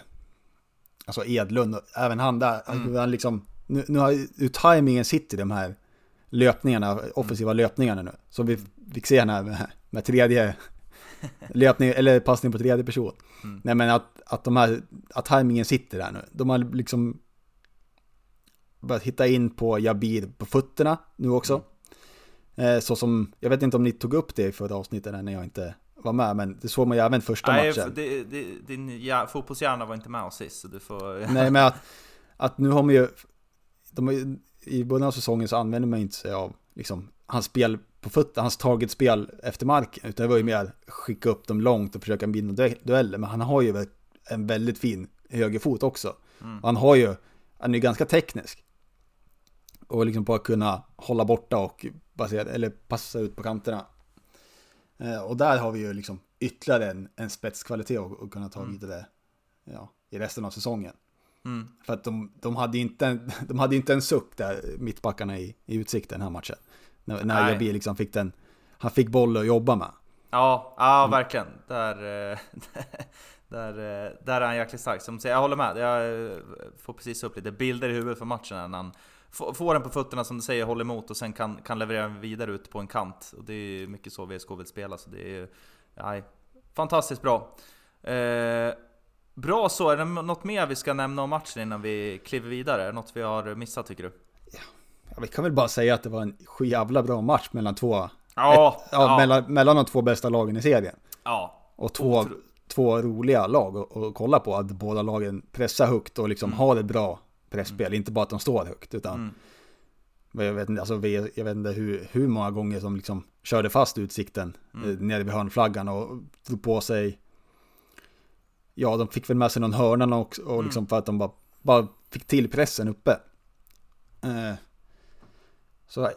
alltså Edlund, även han där, Mm. han liksom, nu, nu har ju tajmingen sitter i de här löpningarna, offensiva löpningarna nu. Som vi fick se här med, med tredje löpning, eller passning på tredje person. Mm. Nej men att, att de här, att tajmingen sitter där nu. De har liksom börjat hitta in på Jabir på fötterna nu också. Eh, så som, jag vet inte om ni tog upp det i förra avsnittet när jag inte var med, men det såg man ju även första Nej, matchen. det, det, din ja, fotbollshjärna var inte med oss sist, så du får... Nej men att, att nu har man ju, de har ju, i början av säsongen så använder man inte sig av liksom, hans spel på fötterna, hans taget spel efter marken, utan det var ju mer skicka upp dem långt och försöka vinna du- dueller, men han har ju en väldigt fin högerfot också. Mm. Han har ju, han är ju ganska teknisk. Och liksom att kunna hålla borta och basera, eller passa ut på kanterna. Eh, och där har vi ju liksom ytterligare en, en spetskvalitet och, och kunna ta Mm. vidare ja, i resten av säsongen. Mm. För att de, de, hade inte en, de hade inte en suck där, mittbackarna i, i utsikt den här matchen. När, när. Jabi liksom fick den, han fick boll att jobba med. Ja, ja verkligen. Där, eh, Där, eh, där är han jäkligt stark. Som säger, jag håller med. Jag får precis upp lite bilder i huvudet för matchen när han får den på fötterna som du säger, håller emot och sen kan, kan leverera den vidare ut på en kant. Och det är mycket så VSK vill spela, så det är ja, fantastiskt bra. Eh, bra så, är det något mer vi ska nämna om matchen innan vi kliver vidare? Något vi har missat tycker du? Ja, vi kan väl bara säga att det var en jävla bra match mellan två... Ja, ett, ja, ja. Mellan, mellan de två bästa lagen i serien. Ja. Och två, två roliga lag att, att kolla på. Att båda lagen pressar högt och liksom Mm. har ett bra pressspel. Inte bara att de står högt, utan... Mm. Jag vet, inte- alltså, jag vet inte hur, hur många gånger som liksom körde fast utsikten Mm. eh, nere vid hörnflaggan och drog på sig. Ja, de fick väl med sig någon hörna också, och Mm. liksom för att de bara, bara fick till pressen uppe. Eh, så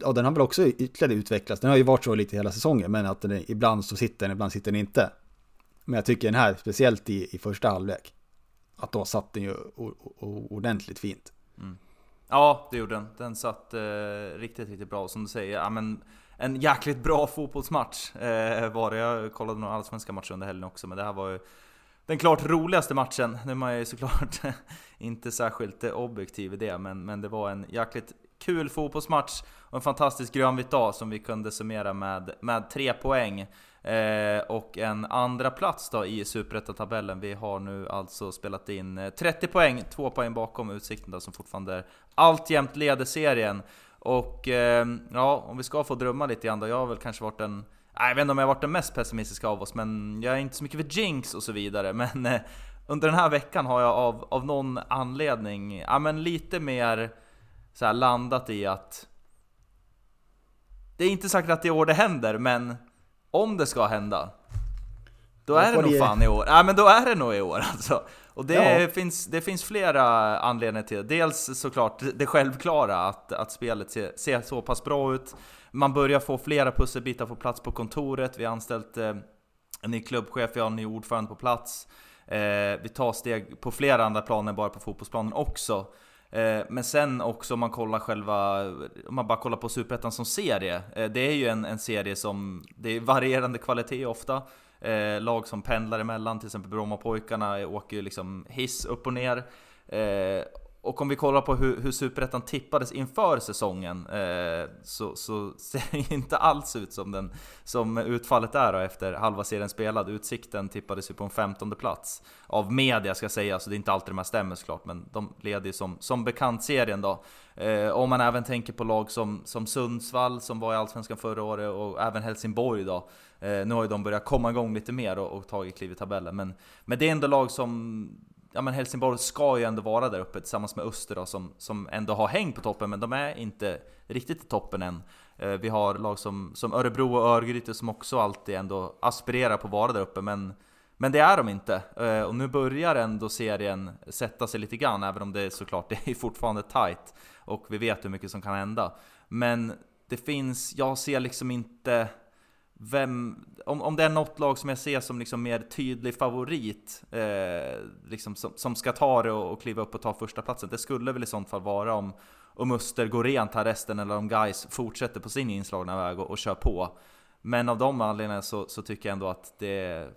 ja, den har väl också ytterligare utvecklats. Den har ju varit så lite hela säsongen, men att den är, ibland så sitter den, ibland sitter den inte. Men jag tycker den här, speciellt i, i första halvlek, att då satt den ju ordentligt fint. Mm. Ja, det gjorde den. Den satt eh, riktigt, riktigt bra. Som du säger, ja, men en jäkligt bra fotbollsmatch eh, var det. Jag kollade några allsvenska matcher under helgen också, men det här var ju den klart roligaste matchen. Nu är man ju såklart inte särskilt objektiv i det, men, men det var en jäkligt kul fotbollsmatch och en fantastisk grönvit dag som vi kunde summera med, med tre poäng. Eh, och en andra plats då i Superettan-tabellen. Vi har nu alltså spelat in eh, 30 poäng, två poäng bakom Utsikten då, som fortfarande alltjämt leder serien. Och eh, ja, om vi ska få drömma lite grann då. Jag har väl kanske varit den jag vet inte om jag har varit den mest pessimistiska av oss, men jag är inte så mycket för jinx och så vidare. Men eh, under den här veckan har jag av, av någon anledning, ja men lite mer så här landat i att det är inte säkert att det är i år det händer, men om det ska hända, då är det nog det- fan i år. Ja men då är det nog i år alltså. Och det, Ja. finns, det finns flera anledningar till det. Dels såklart det självklara att, att spelet ser, ser så pass bra ut. Man börjar få flera pusselbitar på plats på kontoret. Vi har anställt eh, en ny klubbchef, vi har en ny ordförande på plats. Eh, vi tar steg på flera andra planer, bara på fotbollsplanen också. Eh, men sen också om man kollar själva, om man bara kollar på Superettan som serie. Eh, det är ju en, en serie som, det är varierande kvalitet ofta. Eh, lag som pendlar emellan, till exempel Brommapojkarna åker ju liksom hiss upp och ner. Eh, och om vi kollar på hur, hur Superettan tippades inför säsongen eh, så, så ser det inte alls ut som, den, som utfallet är då efter halva serien spelad. Utsikten tippades ju på en 15 plats av media ska jag säga, så det är inte alltid de här stämmer såklart, men de leder ju som, som bekant serien då. Eh, om man även tänker på lag som, som Sundsvall som var i Allsvenskan förra året och även Helsingborg då. Eh, nu har ju de börjat komma igång lite mer och, och tagit kliv i tabellen, men, men det är ändå lag som ja men Helsingborg ska ju ändå vara där uppe tillsammans med Öster då, som, som ändå har häng på toppen, men de är inte riktigt i toppen än. Eh, vi har lag som, som Örebro och Örgryte som också alltid ändå aspirerar på att vara där uppe, men, men det är de inte. Eh, och nu börjar ändå serien sätta sig lite grann, även om det är såklart det är fortfarande tight och vi vet hur mycket som kan hända. Men det finns, jag ser liksom inte vem, om, om det är något lag som jag ser som liksom mer tydlig favorit, eh, liksom som, som ska ta det och, och kliva upp och ta första platsen det skulle väl i sånt fall vara om, om Öster går rent här resten eller om Guys fortsätter på sin inslagna väg och, och kör på. Men av de anledningarna så, så tycker jag ändå att det,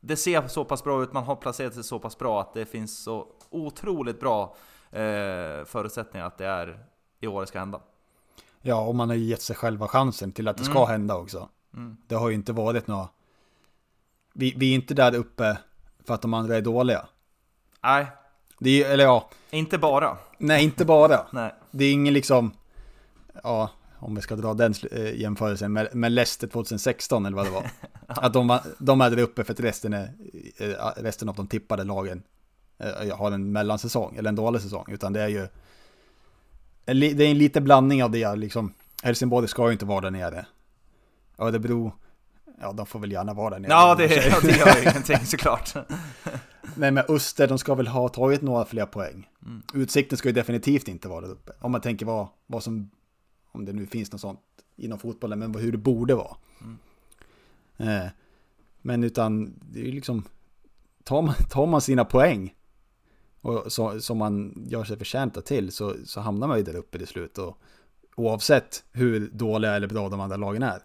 det ser så pass bra ut, man har placerat sig så pass bra att det finns så otroligt bra eh, förutsättningar att det är i år det ska hända. Ja, och man har ju gett sig själva chansen till att det ska Mm. hända också. Mm. Det har ju inte varit några... Vi, vi är inte där uppe för att de andra är dåliga. Nej, Det är, eller ja, inte bara. nej inte bara. Nej. Det är ingen liksom, ja, om vi ska dra den eh, jämförelsen med, med Leicester 2016 eller vad det var. Att de, de är där uppe för att resten, är, eh, resten av de tippade lagen eh, har en mellansäsong eller en dålig säsong. Utan det är ju, det är en liten blandning av det liksom. Helsingborg ska ju inte vara där nere. Örebro, ja de får väl gärna vara där nere. Ja, det, ja, det gör ju ingenting såklart. Nej men Öster, de ska väl ha tagit några fler poäng. Mm. Utsikten ska ju definitivt inte vara där uppe. Om man tänker vad, vad som, om det nu finns något sånt inom fotbollen, men hur det borde vara. Eh, men utan, det är ju liksom, tar man, tar man sina poäng, och så, som man gör sig förtjänta till, så, så hamnar man ju där uppe till slut. Och, oavsett hur dåliga eller bra de andra lagen är.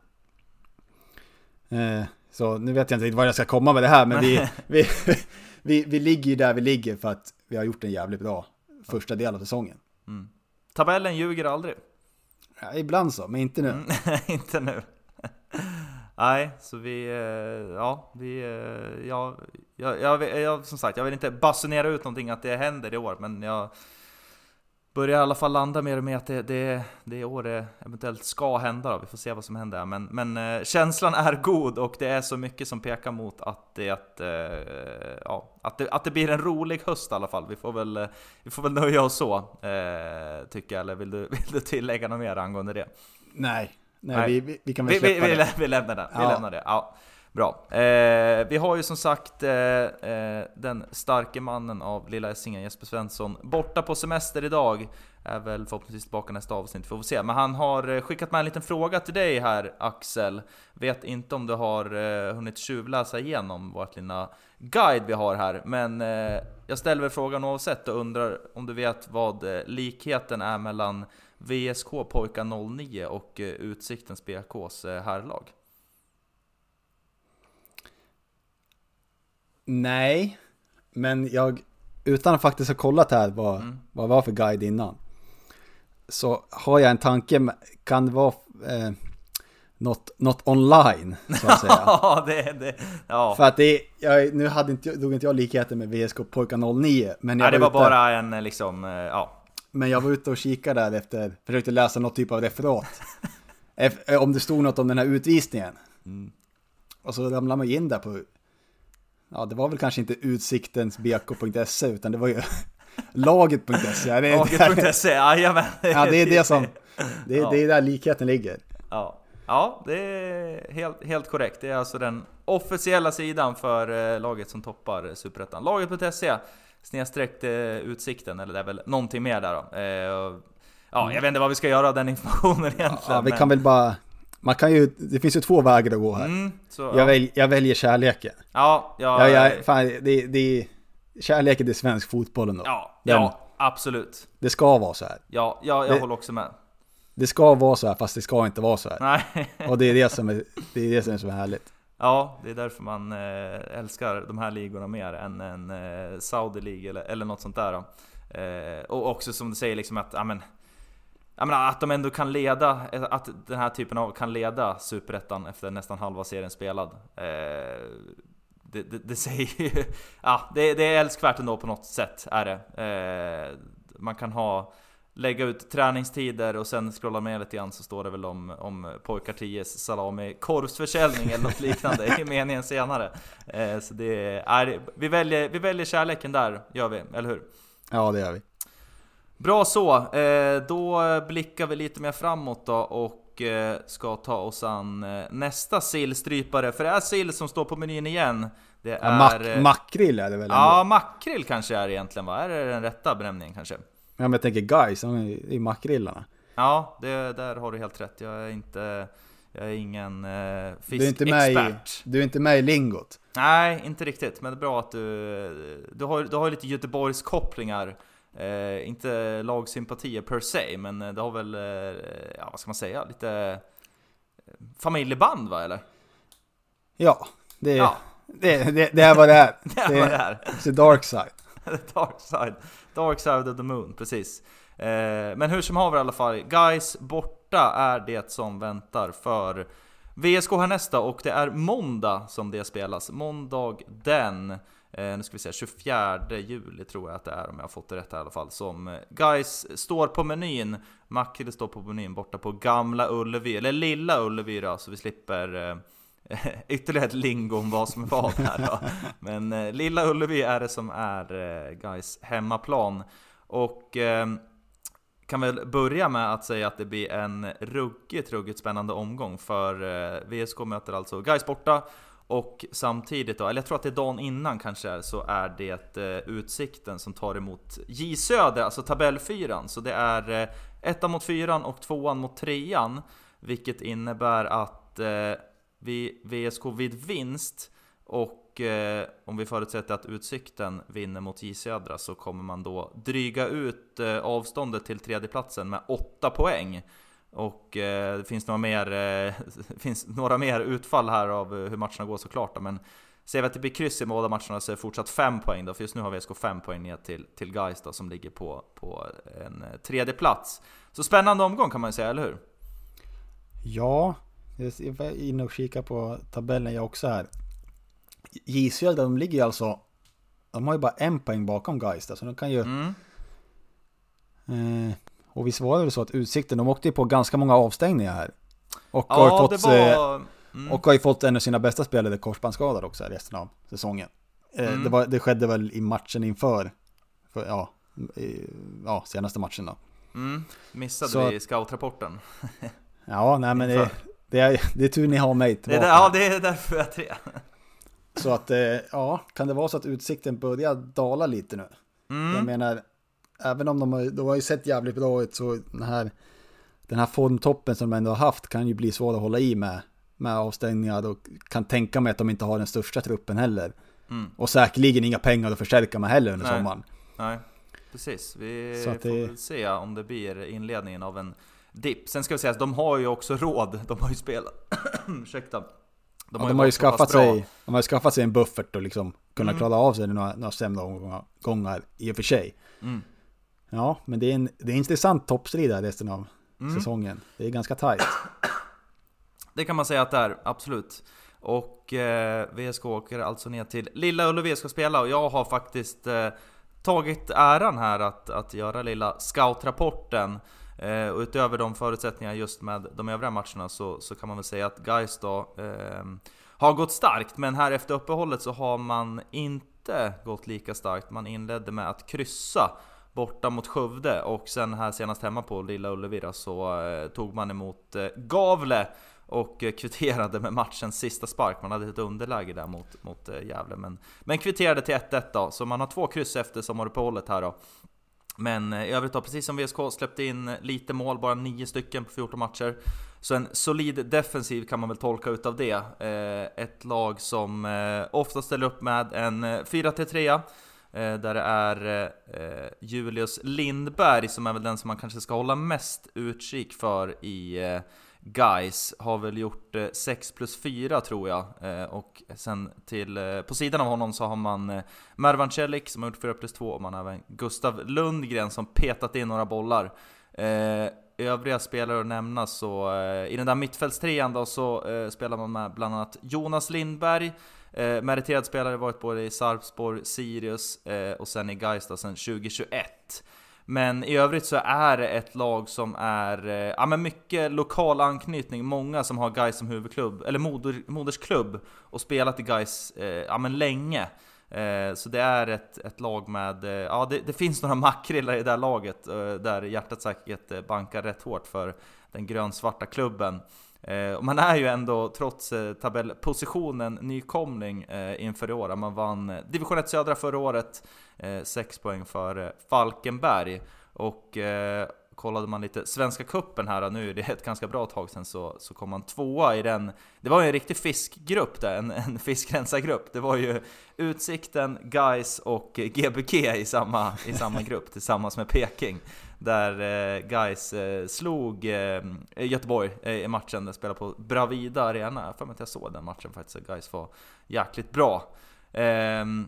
Eh, Så nu vet jag inte riktigt var jag ska komma med det här, men vi, vi, vi, vi ligger ju där vi ligger för att vi har gjort en jävligt bra första del av säsongen. Mm. Tabellen ljuger aldrig. Ja, ibland så, men inte nu. Mm, inte nu. Nej, så vi, eh, ja, vi, eh, ja, jag, jag, jag, som sagt, jag vill inte basunera ut någonting att det händer i år, men jag börjar i alla fall landa mer och mer att det, det, det är år det eventuellt ska hända. Då. Vi får se vad som händer. Men, men eh, känslan är god och det är så mycket som pekar mot att det, att, ja, att det, att det blir en rolig höst i alla fall. Vi får väl, vi får väl nöja oss så, tycker jag. Eller vill du, vill du tillägga något mer angående det? Nej, Nej, Nej. Vi, vi, kan väl släppa vi, vi, det. Vi lämnar det. Vi ja. lämnar det. Ja. Bra. Eh, vi har ju som sagt eh, eh, den starke mannen av Lilla Essingen, Jesper Svensson, borta på semester idag. Är väl förhoppningsvis tillbaka nästa avsnitt, får vi se. Men han har eh, skickat med en liten fråga till dig här, Axel. Vet inte om du har eh, hunnit tjuvläsa igenom vårt lilla guide vi har här. Men jag ställer väl frågan oavsett och undrar om du vet vad likheten är mellan VSK Pojkar 09 och eh, Utsiktens BKs eh, herrlag? Nej, men jag, utan att faktiskt ha kollat här vad, mm. vad det var för guide innan, så har jag en tanke, kan det vara eh, något, något online, så att säga? ja, det, det, ja. För att det, jag, nu hade inte, drog inte jag likheten med VSK Pojkar 09, men jag ja, det var, var bara en eh, liksom, ja, men jag var ute och kikade där efter, försökte läsa något typ av referat. Eh, om det stod något om den här utvisningen. Mm. Och så ramlade man in där på, ja det var väl kanske inte utsiktensbk.se utan det var ju laget.se. Laget.se, jajamän. Ja, det är det som, det är, det är där likheten ligger. Ja, ja det är helt, helt korrekt. Det är alltså den officiella sidan för eh, laget som toppar Superettan. Laget.se snedsträckt eh, utsikten, eller det är väl någonting mer där då. Eh, ja, jag vet inte vad vi ska göra av den informationen egentligen. Ja, vi kan väl bara... Man kan ju, det finns ju två vägar att gå här. Mm, så, jag, ja. välj, jag väljer kärleken. Ja, ja, ja, ja fan, det, det, kärleken till svensk fotboll ändå. Ja, den, ja, absolut. Det ska vara så här. Ja, ja jag det, håller också med. Det ska vara så här, fast det ska inte vara så här. Nej. Och det är det som är, det är, det som är så härligt. Ja, det är därför man eh, älskar de här ligorna mer än en eh, Saudi League eller, eller något sånt där. Eh, och också som du säger liksom att, amen, menar, att de ändå kan leda, eh, att den här typen av kan leda Superettan efter nästan halva serien spelad. Eh, det, det, det, säger ju, ja det, det är älskvärt ändå på något sätt är det. Eh, man kan ha lägga ut träningstider och sen scrolla med lite grann så står det väl om, om pojkar 10 salami korvsförsäljning eller något liknande i meningen senare. Eh, så det är, vi, väljer, vi väljer kärleken där, gör vi, eller hur? Ja, det gör vi. Bra så, eh, då blickar vi lite mer framåt då och eh, ska ta oss an eh, nästa sillstrypare, för det är sill som står på menyn igen. Det är... Ja, mak makrill är det väl? Ja, makrill kanske är egentligen va? Är det den rätta benämningen kanske? Men jag tänker guys, i makrillarna. Ja, det, där har du helt rätt. Jag är inte... Jag är ingen eh, fiskexpert. Du du är inte med i lingot? Nej, inte riktigt. Men det är bra att du... Du har, du har lite Göteborgs kopplingar. Eh, inte lagsympatier per se, men det har väl... Eh, ja, vad ska man säga? Lite... Eh, familjeband va, eller? Ja, det, ja. det, det, det är vad det är. det är vad det är. The dark side. the dark side. Dark Side of the Moon, precis. Eh, men hur som haver i alla fall, guys borta är det som väntar för VSK härnästa och det är måndag som det spelas. Måndag den, eh, nu ska vi se, 24 juli tror jag att det är om jag har fått det rätt i alla fall. Som eh, guys står på menyn, Mackille står på menyn borta på Gamla Ullevi, eller Lilla Ullevi då, så vi slipper eh, ytterligare ett lingo om vad som är vad här då. Men eh, Lilla Ullevi är det som är eh, guys hemmaplan. Och eh, kan väl börja med att säga att det blir en ruggigt, ruggigt spännande omgång. För eh, VSK möter alltså guys borta. Och samtidigt då, eller jag tror att det är dagen innan kanske, så är det eh, Utsikten som tar emot J Söder, alltså tabellfyran. Så det är eh, ettan mot fyran och tvåan mot trean. Vilket innebär att eh, vi, VSK vid vinst och eh, om vi förutsätter att Utsikten vinner mot J Södra så kommer man då dryga ut eh, avståndet till tredjeplatsen med 8 poäng. Och eh, det finns några, mer, eh, finns några mer utfall här av eh, hur matcherna går såklart då, men Ser vi att det blir kryss i båda matcherna så är det fortsatt 5 poäng då, för just nu har VSK 5 poäng ner till, till Gais då, som ligger på, på en eh, tredje plats. Så spännande omgång kan man ju säga, eller hur? Ja, jag var inne och kika på tabellen jag också här. J de ligger alltså... De har ju bara en poäng bakom Gais så de kan ju... Mm. Eh, och visst var det så att Utsikten, de åkte ju på ganska många avstängningar här. Och ja, har fått... Var... Mm. Och har ju fått en av sina bästa spelare korsbandsskadad också här resten av säsongen. Eh, mm. det, var, det skedde väl i matchen inför, för, ja, i, ja, senaste matchen då. Mm. Missade så, vi scoutrapporten? ja, nej men det, det, är, det är tur ni har mig tillbaka. Det är, ja, det är därför jag är tre. så att, eh, ja, kan det vara så att utsikten börjar dala lite nu? Mm. Jag menar, även om de har, de har ju sett jävligt bra ut så den här, den här formtoppen som de ändå har haft kan ju bli svår att hålla i med, med avstängningar och kan tänka mig att de inte har den största truppen heller. Mm. Och säkerligen inga pengar att förstärka med heller under Nej. sommaren. Nej, precis. Vi får det... väl se om det blir inledningen av en dipp. Sen ska vi säga att de har ju också råd. De har ju spelat... Ursäkta. De har, ja, de har ju skaffat sig, de har skaffat sig en buffert och liksom kunna mm. klara av sig några, några sämre omgångar i och för sig. Mm. Ja, men det är en, det är en intressant toppstrid här resten av mm. säsongen. Det är ganska tajt. Det kan man säga att det är, absolut. Och eh, VSK åker alltså ner till Lilla Ullevi ska spela och jag har faktiskt eh, tagit äran här att, att göra lilla scoutrapporten. Eh, och utöver de förutsättningarna just med de övriga matcherna så, så kan man väl säga att Gais då eh, har gått starkt, men här efter uppehållet så har man inte gått lika starkt. Man inledde med att kryssa borta mot Skövde och sen här senast hemma på Lilla Ullevi så eh, tog man emot eh, Gavle och eh, kvitterade med matchens sista spark. Man hade ett underläge där mot, mot eh, Gävle, men, men kvitterade till 1-1 då. Så man har två kryss efter sommaruppehållet här då. Men eh, i övrigt då, precis som VSK släppte in lite mål, bara 9 stycken på 14 matcher. Så en solid defensiv kan man väl tolka utav det. Eh, ett lag som eh, ofta ställer upp med en 4-3-3 där det är Julius Lindberg som är väl den som man kanske ska hålla mest utkik för i Guys har väl gjort eh, 6 plus 4 tror jag. Eh, och sen till, eh, på sidan av honom så har man Mervan Celik som har gjort 4 plus 2 och man har även Gustav Lundgren som petat in några bollar. Övriga spelare att nämna så i den där mittfältstrean då så spelar man med bland annat Jonas Lindberg, meriterad spelare, varit både i Sarpsborg, Sirius och sen i Gais sen 2021. Men i övrigt så är det ett lag som är, eh, ja men mycket lokal anknytning, många som har Gais som huvudklubb, eller moder, modersklubb, och spelat i Gais eh, ja men länge. Eh, så det är ett, ett lag med, eh, ja det, det finns några makrillar i det här laget, eh, där hjärtat säkert bankar rätt hårt för den grönsvarta klubben. Eh, man är ju ändå, trots eh, tabellpositionen, nykomling eh, inför i år. Man vann Division 1 Södra förra året, 6 poäng för Falkenberg. Och kollade man lite Svenska Kuppen här nu, det är ett ganska bra tag sedan, så, så kom man tvåa i den. Det var ju en riktig fiskgrupp där, en, en fiskrensargrupp. Det var ju Utsikten, Guys och GBG i samma, i samma grupp tillsammans med Peking. Där eh, Guys eh, slog eh, Göteborg i matchen, den spelade på Bravida Arena. Jag för mig att jag såg den matchen faktiskt, Guys var jäkligt bra. Ehm,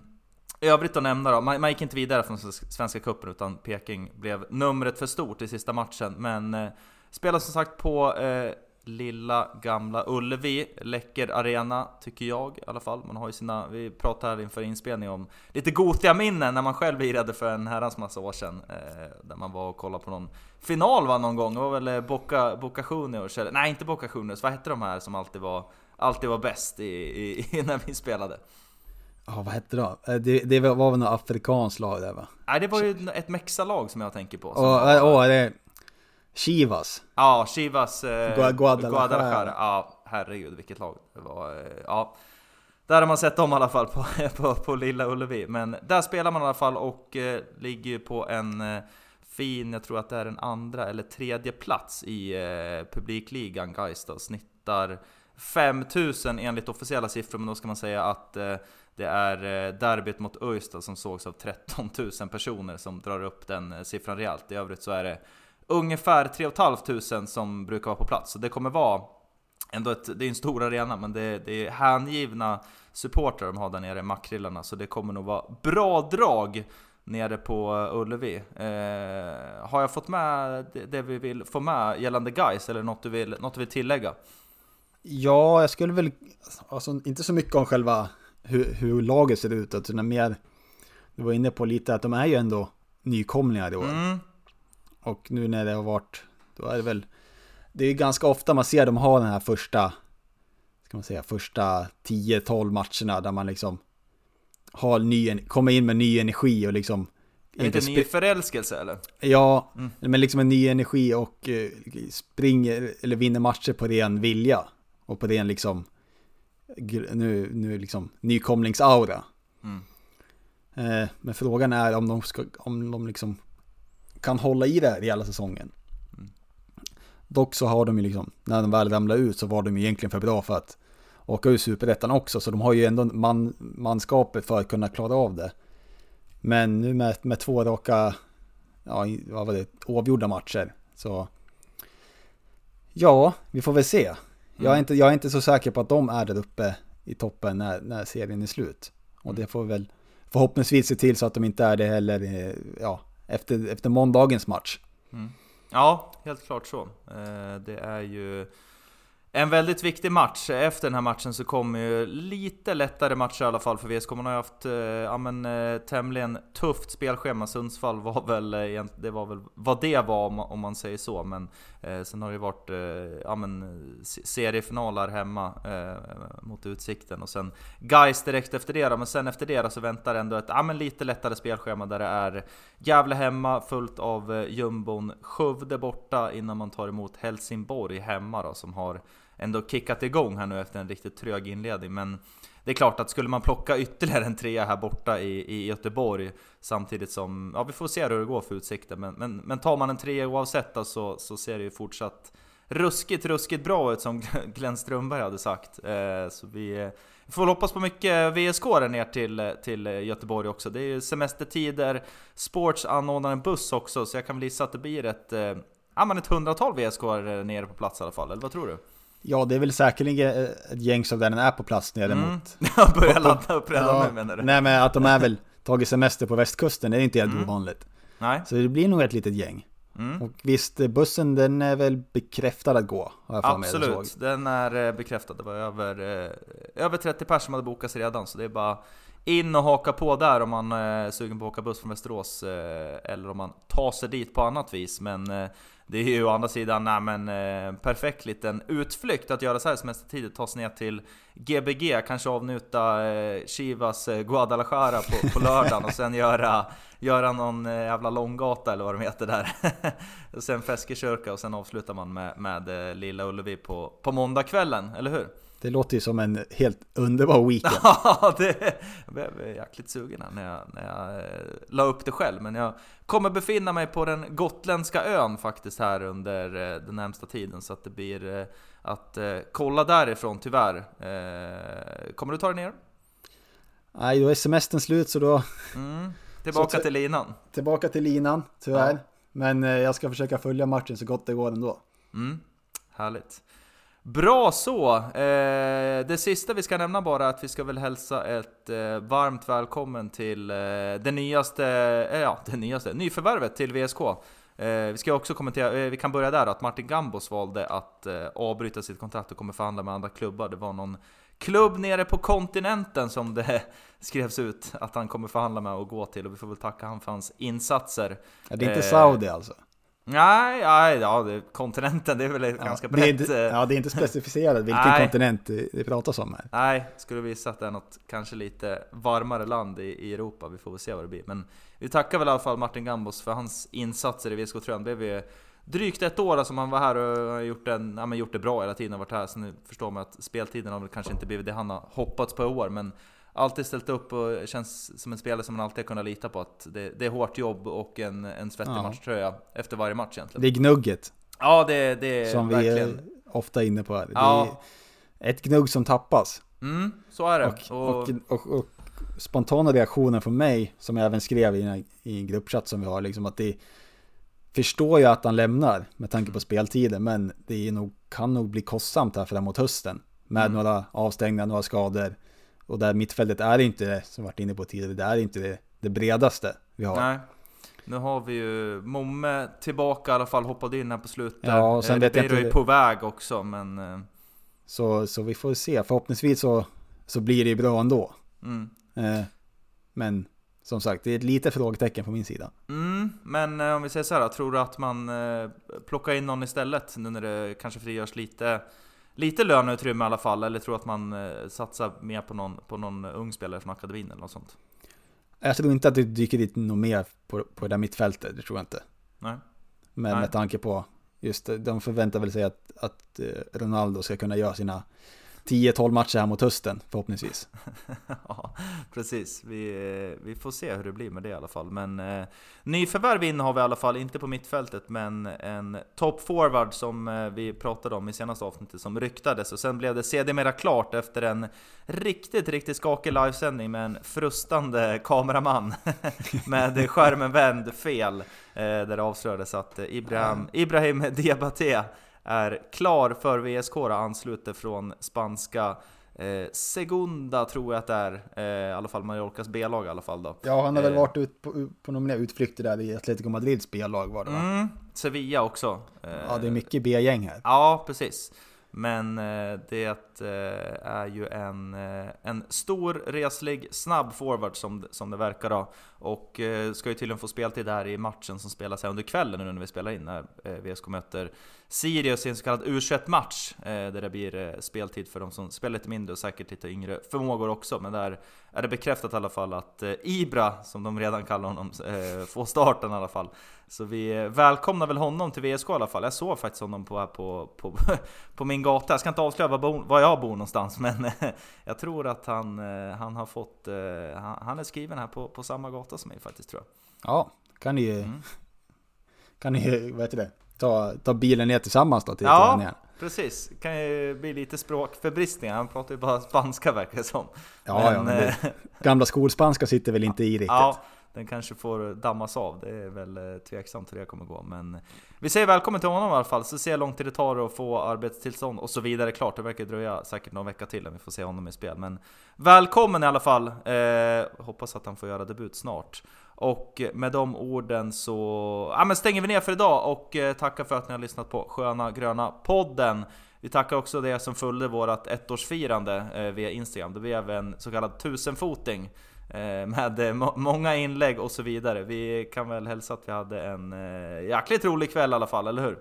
I övrigt att nämna då, man, man gick inte vidare från Svenska Cupen utan Peking blev numret för stort i sista matchen. Men eh, spelade som sagt på eh, lilla gamla Ullevi, läcker arena tycker jag i alla fall. Man har ju sina, vi pratade här inför inspelning om lite gotiga minnen när man själv lirade för en herrans massa år sedan. Eh, där man var och kollade på någon final va, någon gång, det var väl eh, Boca, Boca Juniors, eller nej inte Boca Juniors, vad hette de här som alltid var, alltid var bäst i, i, i när vi spelade? Ja, oh, vad hette det då? Eh, det, det var väl något afrikanskt lag där va? Nej, det var ju ett Mexa-lag som jag tänker på. Åh, oh, oh, det Chivas. Ja, Chivas eh, Guadalajara. Guadalajara. Ja, herregud vilket lag det var. Eh, ja. Där har man sett dem i alla fall på, på, på Lilla Ullevi. Men där spelar man i alla fall och eh, ligger på en eh, fin, jag tror att det är en andra eller tredje plats i eh, publikligan. Gais då, snittar 5000 enligt officiella siffror, men då ska man säga att eh, det är eh, derbyt mot ÖIS som sågs av 13 000 personer som drar upp den siffran rejält. I övrigt så är det ungefär 3 500 som brukar vara på plats. Så det kommer vara ändå ett, det är en stor arena, men det, det är hängivna supportrar de har där nere, Makrillarna. Så det kommer nog vara bra drag nere på Ullevi. Eh, har jag fått med det, det, vi vill få med gällande guys eller något du vill, något du vill tillägga? Ja, jag skulle väl, alltså inte så mycket om själva hur, hur laget ser ut, utan mer, du var inne på lite att de är ju ändå nykomlingar i år. Mm. Och nu när det har varit, då är det väl, det är ganska ofta man ser dem ha den här första, ska man säga, första 10-12 matcherna där man liksom har ny, kommer in med ny energi och liksom Lite ny förälskelse eller? Ja, mm. men liksom en ny energi och uh, springer eller vinner matcher på ren vilja. Och på ren liksom, nu, nu liksom nykomlingsaura. Mm. Uh, men frågan är om de, ska, om de liksom kan hålla i det här hela säsongen. Mm. Dock så har de ju liksom, när de väl ramlar ut så var de ju egentligen för bra för att åka ur superettan också. Så de har ju ändå man, manskapet för att kunna klara av det. Men nu med, med två raka, ja vad var det, oavgjorda matcher. Så ja, vi får väl se. Mm. Jag, är mm. inte, jag är inte så säker på att de är där uppe i toppen när, när serien är slut. Och det får väl förhoppningsvis se till så att de inte är det heller eh, ja, efter, efter måndagens match. Mm. Ja, helt klart så. Eh, det är ju en väldigt viktig match. Efter den här matchen så kommer ju lite lättare matcher i alla fall för VSK. Man har ju haft eh, ja, men, eh, tämligen tufft spelschema. Sundsvall var väl, det var väl vad det var om, om man säger så. Men eh, sen har det varit eh, ja, men, seriefinaler hemma eh, mot Utsikten och sen Guys direkt efter det. Då. Men sen efter det då, så väntar ändå ett ja, men, lite lättare spelschema där det är Gävle hemma fullt av eh, jumbon. Skövde borta innan man tar emot Helsingborg hemma då som har ändå kickat igång här nu efter en riktigt trög inledning. Men det är klart att skulle man plocka ytterligare en trea här borta i, i Göteborg samtidigt som, ja vi får se hur det går för Utsikten. Men, men, men tar man en trea oavsett då, så, så ser det ju fortsatt ruskigt, ruskigt bra ut som Glenn Strömberg hade sagt. Eh, så vi, vi får hoppas på mycket VSK där ner till, till Göteborg också. Det är ju semestertider, Sports anordnar en buss också, så jag kan väl gissa att det blir ett, eh, ja, men ett hundratal VSK nere på plats i alla fall, eller vad tror du? Ja, det är väl säkerligen ett gäng som den är på plats nere mm. mot... Ja, börjar ladda upp redan ja, nu menar du? Nej, men att de är väl tagit semester på västkusten, det är inte helt mm. ovanligt. Nej. Så det blir nog ett litet gäng. Mm. Och visst, bussen den är väl bekräftad att gå? Har jag Absolut, den är eh, bekräftad. Det var över, eh, över 30 personer som hade bokat sig redan, så det är bara in och haka på där om man är sugen på att åka buss från Västerås eh, eller om man tar sig dit på annat vis. Men det är ju å andra sidan nej, men, eh, perfekt liten utflykt att göra så här semestertider, ta sig ner till Gbg, kanske avnjuta eh, Chivas eh, Guadalajara på, på lördagen och sen göra, göra någon eh, jävla långgata eller vad de heter där. sen Feskekyrka och sen avslutar man med, med eh, Lilla Ullevi på, på måndagskvällen, eller hur? Det låter ju som en helt underbar weekend. Ja, det, jag blev jäkligt sugen när jag, när jag eh, la upp det själv. Men jag kommer befinna mig på den gotländska ön faktiskt här under eh, den närmsta tiden. Så att det blir eh, att kolla därifrån tyvärr. Kommer du ta dig ner? Nej, då är semestern slut så då... Mm. Tillbaka så, till linan. Tillbaka till linan, tyvärr. Ja. Men jag ska försöka följa matchen så gott det går ändå. Mm. Härligt. Bra så! Eh, det sista vi ska nämna bara är att vi ska väl hälsa ett eh, varmt välkommen till eh, det nyaste, ja det nyaste, nyförvärvet till VSK. Vi ska också kommentera, vi kan börja där att Martin Gambos valde att avbryta sitt kontrakt och kommer förhandla med andra klubbar. Det var någon klubb nere på kontinenten som det skrevs ut att han kommer förhandla med och gå till och vi får väl tacka han för hans insatser. Ja, det är inte Saudi alltså? Nej, nej ja, det, kontinenten det är väl ja, ganska brett. Det är, ja, det är inte specificerat vilken nej, kontinent det pratas om här. Nej, skulle visa att det är något kanske lite varmare land i, i Europa. Vi får väl se vad det blir. Men vi tackar väl i alla fall Martin Gambos för hans insatser i VSK-tröjan. Det blev ju drygt ett år som han var här och gjort, en, ja, gjort det bra hela tiden. varit här. Så nu förstår man att speltiden har väl kanske inte blivit det han har hoppats på i år. Men alltid ställt upp och känns som en spelare som man alltid kunnat lita på att det, det är hårt jobb och en, en svettig ja. matchtröja efter varje match egentligen. Det är gnugget. Ja, det, det är Som verkligen... vi är ofta inne på här. Ja. Det är ett gnugg som tappas. Mm, så är det. Och, och, och, och, spontana reaktionen från mig, som jag även skrev i, i en gruppchatt som vi har, liksom att det förstår ju att han lämnar med tanke på speltiden, men det nog, kan nog bli kostsamt här framåt hösten. Med mm. några avstängningar, några skador. Och där mittfältet är inte som varit inne på tidigare, det är inte det, det bredaste vi har. Nej. Nu har vi ju Momme tillbaka i alla fall, hoppade in här på slutet. Ja, och sen eh, vet jag inte... är på väg också, men... Eh, så, så vi får se, förhoppningsvis så, så blir det bra ändå. Mm. Eh, men som sagt, det är ett litet frågetecken på min sida. Mm, men om vi säger så här, tror du att man plockar in någon istället nu när det kanske frigörs lite, lite löneutrymme i alla fall? Eller tror att man eh, satsar mer på någon, på någon ung spelare från akademin eller något sånt? Jag tror inte att det dyker dit något mer på, på det där mittfältet, det tror jag inte. Nej. Men Nej. med tanke på, just de förväntar väl sig att, att Ronaldo ska kunna göra sina 10-12 matcher här mot hösten förhoppningsvis. ja, precis. Vi, vi får se hur det blir med det i alla fall. Men eh, nyförvärv in har vi i alla fall, inte på mittfältet, men en top forward som eh, vi pratade om i senaste avsnittet som ryktades och sen blev det sedermera klart efter en riktigt, riktigt skakig livesändning med en frustande kameraman med skärmen vänd fel. Eh, där det avslöjades att Ibrahim, Ibrahim Diabaté är klar för VSK och ansluter från spanska eh, Segunda tror jag att det är, eh, i alla fall Mallorcas B-lag i alla fall då. Ja, han har väl eh, varit ut på, på några utflykter där i Atletico Madrids B-lag var det va? Mm, Sevilla också. ja, det är mycket B-gäng här. Ja, precis. Men eh, det eh, är ju en, eh, en stor, reslig, snabb forward som, som det verkar då. Och ska ju tydligen få speltid här i matchen som spelas här under kvällen nu när vi spelar in när VSK möter Sirius i en så kallad U21-match. Där det blir speltid för de som spelar lite mindre och säkert lite yngre förmågor också. Men där är det bekräftat i alla fall att Ibra, som de redan kallar honom, får starten i alla fall. Så vi välkomnar väl honom till VSK i alla fall. Jag såg faktiskt honom på, på, på, på min gata. Jag ska inte avslöja var, var jag bor någonstans, men jag tror att han, eh, han har fått... Eh, han är skriven här på, på samma gata som mig faktiskt, tror jag. Ja, kan ni... Mm. Kan ni, vad heter det? Ta, ta bilen ner tillsammans då till Ja, träningen. precis. kan ju bli lite språkförbristningar. Han pratar ju bara spanska verkar det som. Ja, men, ja, men det, eh, gamla skolspanska sitter väl inte i riktigt. Ja, den kanske får dammas av. Det är väl eh, tveksamt hur det kommer gå. Men vi säger välkommen till honom i alla fall, så ser hur lång tid det tar att få arbetstillstånd och så vidare. Klart, det verkar dröja säkert någon vecka till innan vi får se honom i spel. Men välkommen i alla fall! Eh, hoppas att han får göra debut snart. Och med de orden så ja, men stänger vi ner för idag och eh, tackar för att ni har lyssnat på Sköna Gröna podden. Vi tackar också det som följde vårt ettårsfirande eh, via Instagram. Det blev en så kallad tusenfoting. Eh, med eh, många inlägg och så vidare. Vi kan väl hälsa att vi hade en eh, jäkligt rolig kväll i alla fall, eller hur?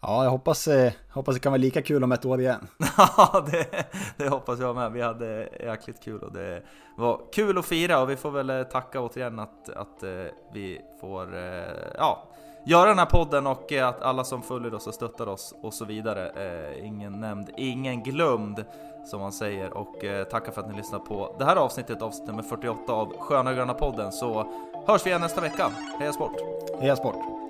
Ja, jag hoppas, hoppas det kan vara lika kul om ett år igen. Ja, det, det, hoppas jag med. Vi hade jäkligt kul och det var kul att fira och vi får väl tacka återigen att, att vi får ja, göra den här podden och att alla som följer oss och stöttar oss och så vidare. Ingen nämnd, ingen glömd som man säger och eh, tackar för att ni lyssnar på det här avsnittet, avsnitt nummer 48 av Sköna Gröna podden så hörs vi igen nästa vecka. Heja sport! Heja sport!